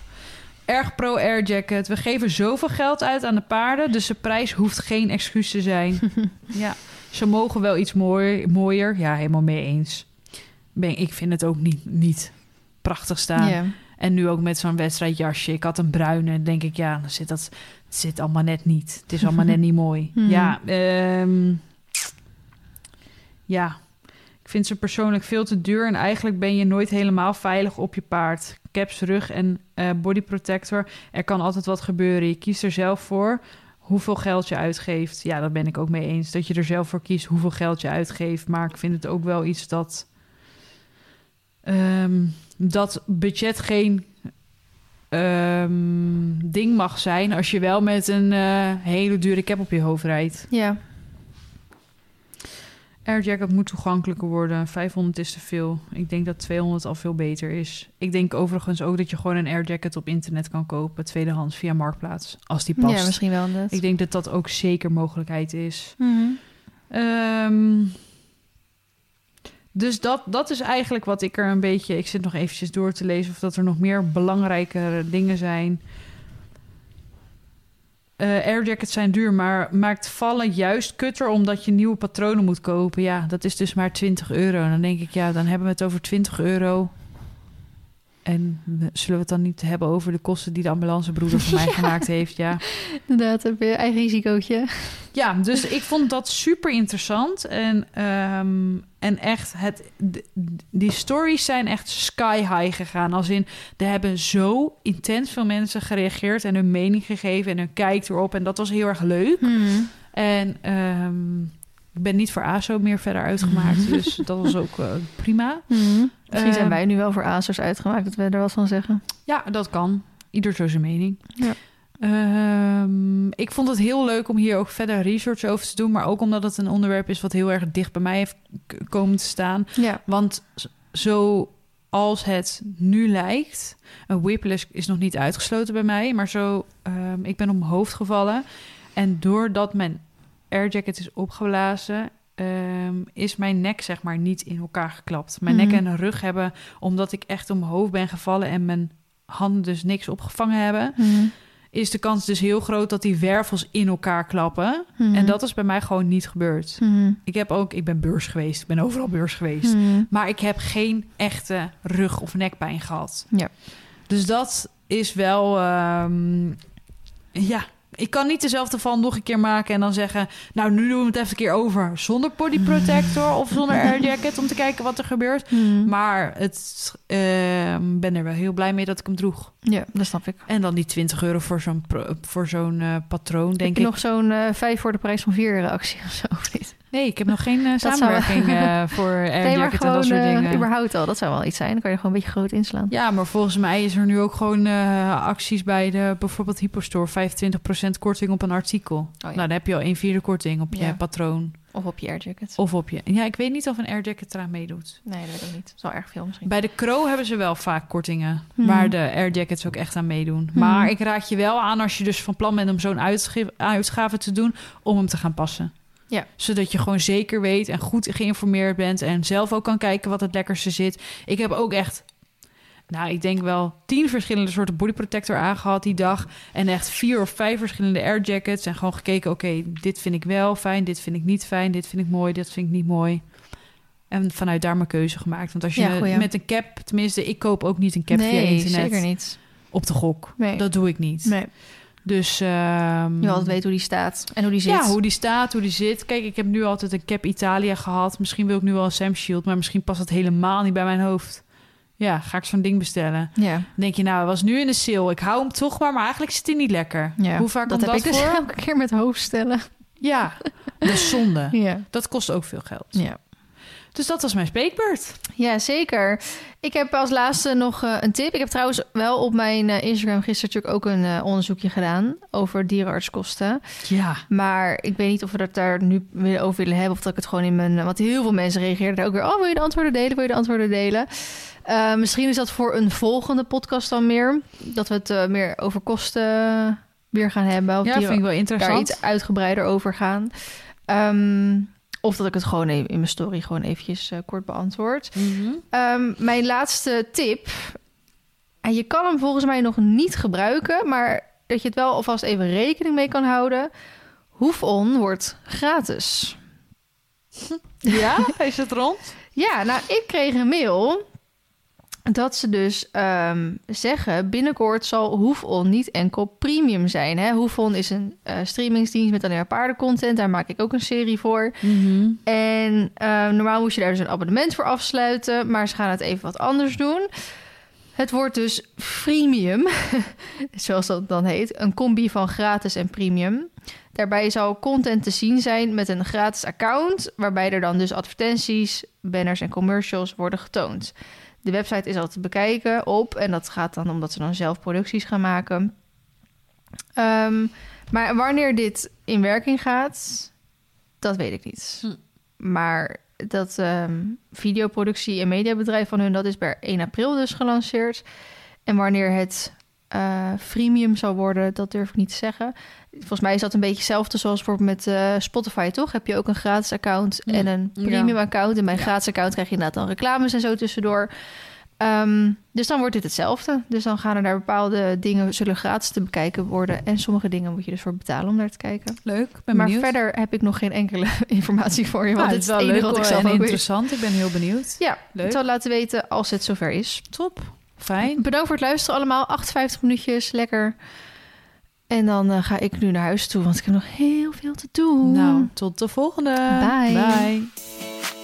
Erg pro Air Jacket. We geven zoveel geld uit aan de paarden, dus de prijs hoeft geen excuus te zijn. ja, ze mogen wel iets mooi, mooier. Ja, helemaal mee eens. Ben, ik vind het ook niet, niet prachtig staan. En nu ook met zo'n wedstrijdjasje. Ik had een bruine. Dan denk ik, ja, dan zit dat zit allemaal net niet. Het is allemaal net niet mooi. Mhm. Ja, ehm, ja. Ik vind ze persoonlijk veel te duur. En eigenlijk ben je nooit helemaal veilig op je paard. Caps, rug en eh body protector. Er kan altijd wat gebeuren. Je kiest er zelf voor hoeveel geld je uitgeeft. Ja, daar ben ik ook mee eens. Dat je er zelf voor kiest hoeveel geld je uitgeeft. Maar ik vind het ook wel iets dat... ehm, dat budget geen ehm, ding mag zijn... als je wel met een eh, hele dure cap op je hoofd rijdt. Ja. Airjacket moet toegankelijker worden. 500 is te veel. Ik denk dat 200 al veel beter is. Ik denk overigens ook dat je gewoon een airjacket op internet kan kopen, tweedehands via Marktplaats, als die past. Ja, misschien wel net. Ik denk dat dat ook zeker mogelijkheid is. Mhm. Ehm, dus dat, dat is eigenlijk wat ik er een beetje... Ik zit nog eventjes door te lezen of dat er nog meer belangrijke dingen zijn. Eh airjackets zijn duur, maar maakt vallen juist kutter omdat je nieuwe patronen moet kopen. Ja, dat is dus maar 20 euro. Dan denk ik, ja, dan hebben we het over 20 euro. En zullen we het dan niet hebben over de kosten die de ambulancebroeder voor mij gemaakt heeft? Ja. Inderdaad, heb je eigen risicootje. Ja, dus ik vond dat super interessant. En, ehm, en echt, het, die stories zijn echt sky high gegaan. Als in, er hebben zo intens veel mensen gereageerd en hun mening gegeven en hun kijk erop. En dat was heel erg leuk. Mhm. En ehm, ik ben niet voor ASO meer verder uitgemaakt. dus dat was ook eh, prima. Mhm. Misschien zijn Ehm, wij nu wel voor ASOS uitgemaakt, dat we er wat van zeggen. Ja, dat kan. Ieder zo zijn mening. Ja. Ehm, ik vond het heel leuk om hier ook verder research over te doen. Maar ook omdat het een onderwerp is wat heel erg dicht bij mij heeft komen te staan. Ja. Want z- zoals het nu lijkt... Een whiplash is nog niet uitgesloten bij mij. Maar zo, ehm, ik ben op mijn hoofd gevallen. En doordat mijn airjacket is opgeblazen... ehm, is mijn nek zeg maar niet in elkaar geklapt. Mijn Mhm. nek en rug hebben... omdat ik echt op mijn hoofd ben gevallen... en mijn handen dus niks opgevangen hebben... Mhm. is de kans dus heel groot dat die wervels in elkaar klappen. Mhm. En dat is bij mij gewoon niet gebeurd. Ik heb ook, ik ben beurs geweest, ik ben overal beurs geweest. Maar ik heb geen echte rug- of nekpijn gehad. Ja. Dus dat is wel. ehm, Ja, ik kan niet dezelfde val nog een keer maken en dan zeggen... nou, nu doen we het even een keer over zonder body protector of zonder air jacket... om te kijken wat er gebeurt. Hmm. Maar het ehm, ben er wel heel blij mee dat ik hem droeg. Ja, dat snap ik. En dan die 20 euro voor zo'n voor zo'n eh, patroon, denk ik. nog zo'n eh, vijf voor de prijs van vier actie of zo? Of niet? Nee, ik heb nog geen eh, zou- samenwerking eh, voor air nee, maar jacket en dat soort dingen. überhaupt al. Dat zou wel iets zijn. Dan kan je gewoon een beetje groot inslaan. Ja, maar volgens mij is er nu ook gewoon acties bij de bijvoorbeeld Hypostore. 25% korting op een artikel. Oh, ja. Nou, dan heb je al een vierde korting op je Ja. patroon. Of op je airjacket. Of op je... Ja, ik weet niet of een air jacket eraan meedoet. Nee, dat weet ik niet. Dat is wel erg veel misschien. Bij de Crow hebben ze wel vaak kortingen. Hmm. Waar de air jackets ook echt aan meedoen. Hmm. Maar ik raad je wel aan als je dus van plan bent om zo'n uitgave te doen... om hem te gaan passen. Ja. Zodat je gewoon zeker weet en goed geïnformeerd bent... en zelf ook kan kijken wat het lekkerste zit. Ik heb ook echt... Nou, ik denk wel tien verschillende soorten bodyprotector aangehad die dag. En echt vier of vijf verschillende air jackets. En gewoon gekeken, oké, dit vind ik wel fijn, dit vind ik niet fijn, dit vind ik mooi, dit vind ik niet mooi. En vanuit daar mijn keuze gemaakt. Want als je Ja, met een cap, tenminste, ik koop ook niet een cap via nee, internet zeker niet. op de gok. Nee. Dat doe ik niet. Nee. Dus ehm, Je wil altijd weten hoe die staat en hoe die zit. ja, hoe die staat, hoe die zit. Kijk, ik heb nu altijd een cap Italia gehad. Misschien wil ik nu wel een Sam Shield, maar misschien past het helemaal niet bij mijn hoofd. Ja, ga ik zo'n ding bestellen. Ja. Dan denk je, nou, hij was nu in de sale. Ik hou hem toch maar, maar eigenlijk zit hij niet lekker. ja. Hoe vaak dat komt heb dat ik dus voor? elke keer met hoofdstellen. Ja, dat is zonde. Ja. Dat kost ook veel geld. Ja. Dus dat was mijn spreekbeurt. ja, zeker. Ik heb als laatste nog eh, een tip. Ik heb trouwens wel op mijn eh, Instagram gisteren natuurlijk ook een eh, onderzoekje gedaan over dierenartskosten. Ja. Maar ik weet niet of we het daar nu weer over willen hebben. Of dat ik het gewoon in mijn. Want heel veel mensen reageerden daar ook weer. Oh, wil je de antwoorden delen? Wil je de antwoorden delen? Misschien is dat voor een volgende podcast dan meer. Dat we het meer over kosten weer gaan hebben. Of Ja, die vind ik wel daar interessant. iets uitgebreider over gaan. Ehm, of dat ik het gewoon even in mijn story gewoon eventjes eh, kort beantwoord. Mhm. Ehm, mijn laatste tip. En je kan hem volgens mij nog niet gebruiken, maar dat je het wel alvast even rekening mee kan houden. Hoef-on wordt gratis. Ja, is het rond? Ja, nou, ik kreeg een mail dat ze dus ehm, zeggen... binnenkort zal Hoef-on niet enkel premium zijn. Hè? Hoef-on is een eh, streamingsdienst met alleen maar paardencontent. Daar maak ik ook een serie voor. Mhm. En eh, normaal moest je daar dus een abonnement voor afsluiten, maar ze gaan het even wat anders doen. Het wordt dus freemium, zoals dat dan heet, een combi van gratis en premium. Daarbij zal content te zien zijn met een gratis account, waarbij er dan dus advertenties, banners en commercials worden getoond. De website is al te bekijken op, en dat gaat dan omdat ze dan zelf producties gaan maken. Ehm, maar wanneer dit in werking gaat, dat weet ik niet. Hm. Maar dat ehm, videoproductie en mediabedrijf van hun, dat is per 1 april dus gelanceerd. En wanneer het eh freemium zal worden, dat durf ik niet te zeggen. Volgens mij is dat een beetje hetzelfde zoals bijvoorbeeld met eh, Spotify, toch? Heb je ook een gratis account Ja. en een Ja. premium account. En bij een Ja. gratis account krijg je inderdaad dan reclames en zo tussendoor. Ehm, dus dan wordt dit hetzelfde. Dus dan gaan er daar bepaalde dingen zullen gratis te bekijken worden. En sommige dingen moet je dus voor betalen om naar te kijken. Leuk, ben maar benieuwd. verder heb ik nog geen enkele informatie voor je. Want dit is wel leuk wat ik zelf en ook weet. interessant. Ik ben heel benieuwd. Ja, Leuk. ik zal laten weten als het zover is. Top. Fijn. Bedankt voor het luisteren allemaal. 58 minuutjes, lekker. En dan eh, ga ik nu naar huis toe, want ik heb nog heel veel te doen. Nou, tot de volgende. Bye. Bye.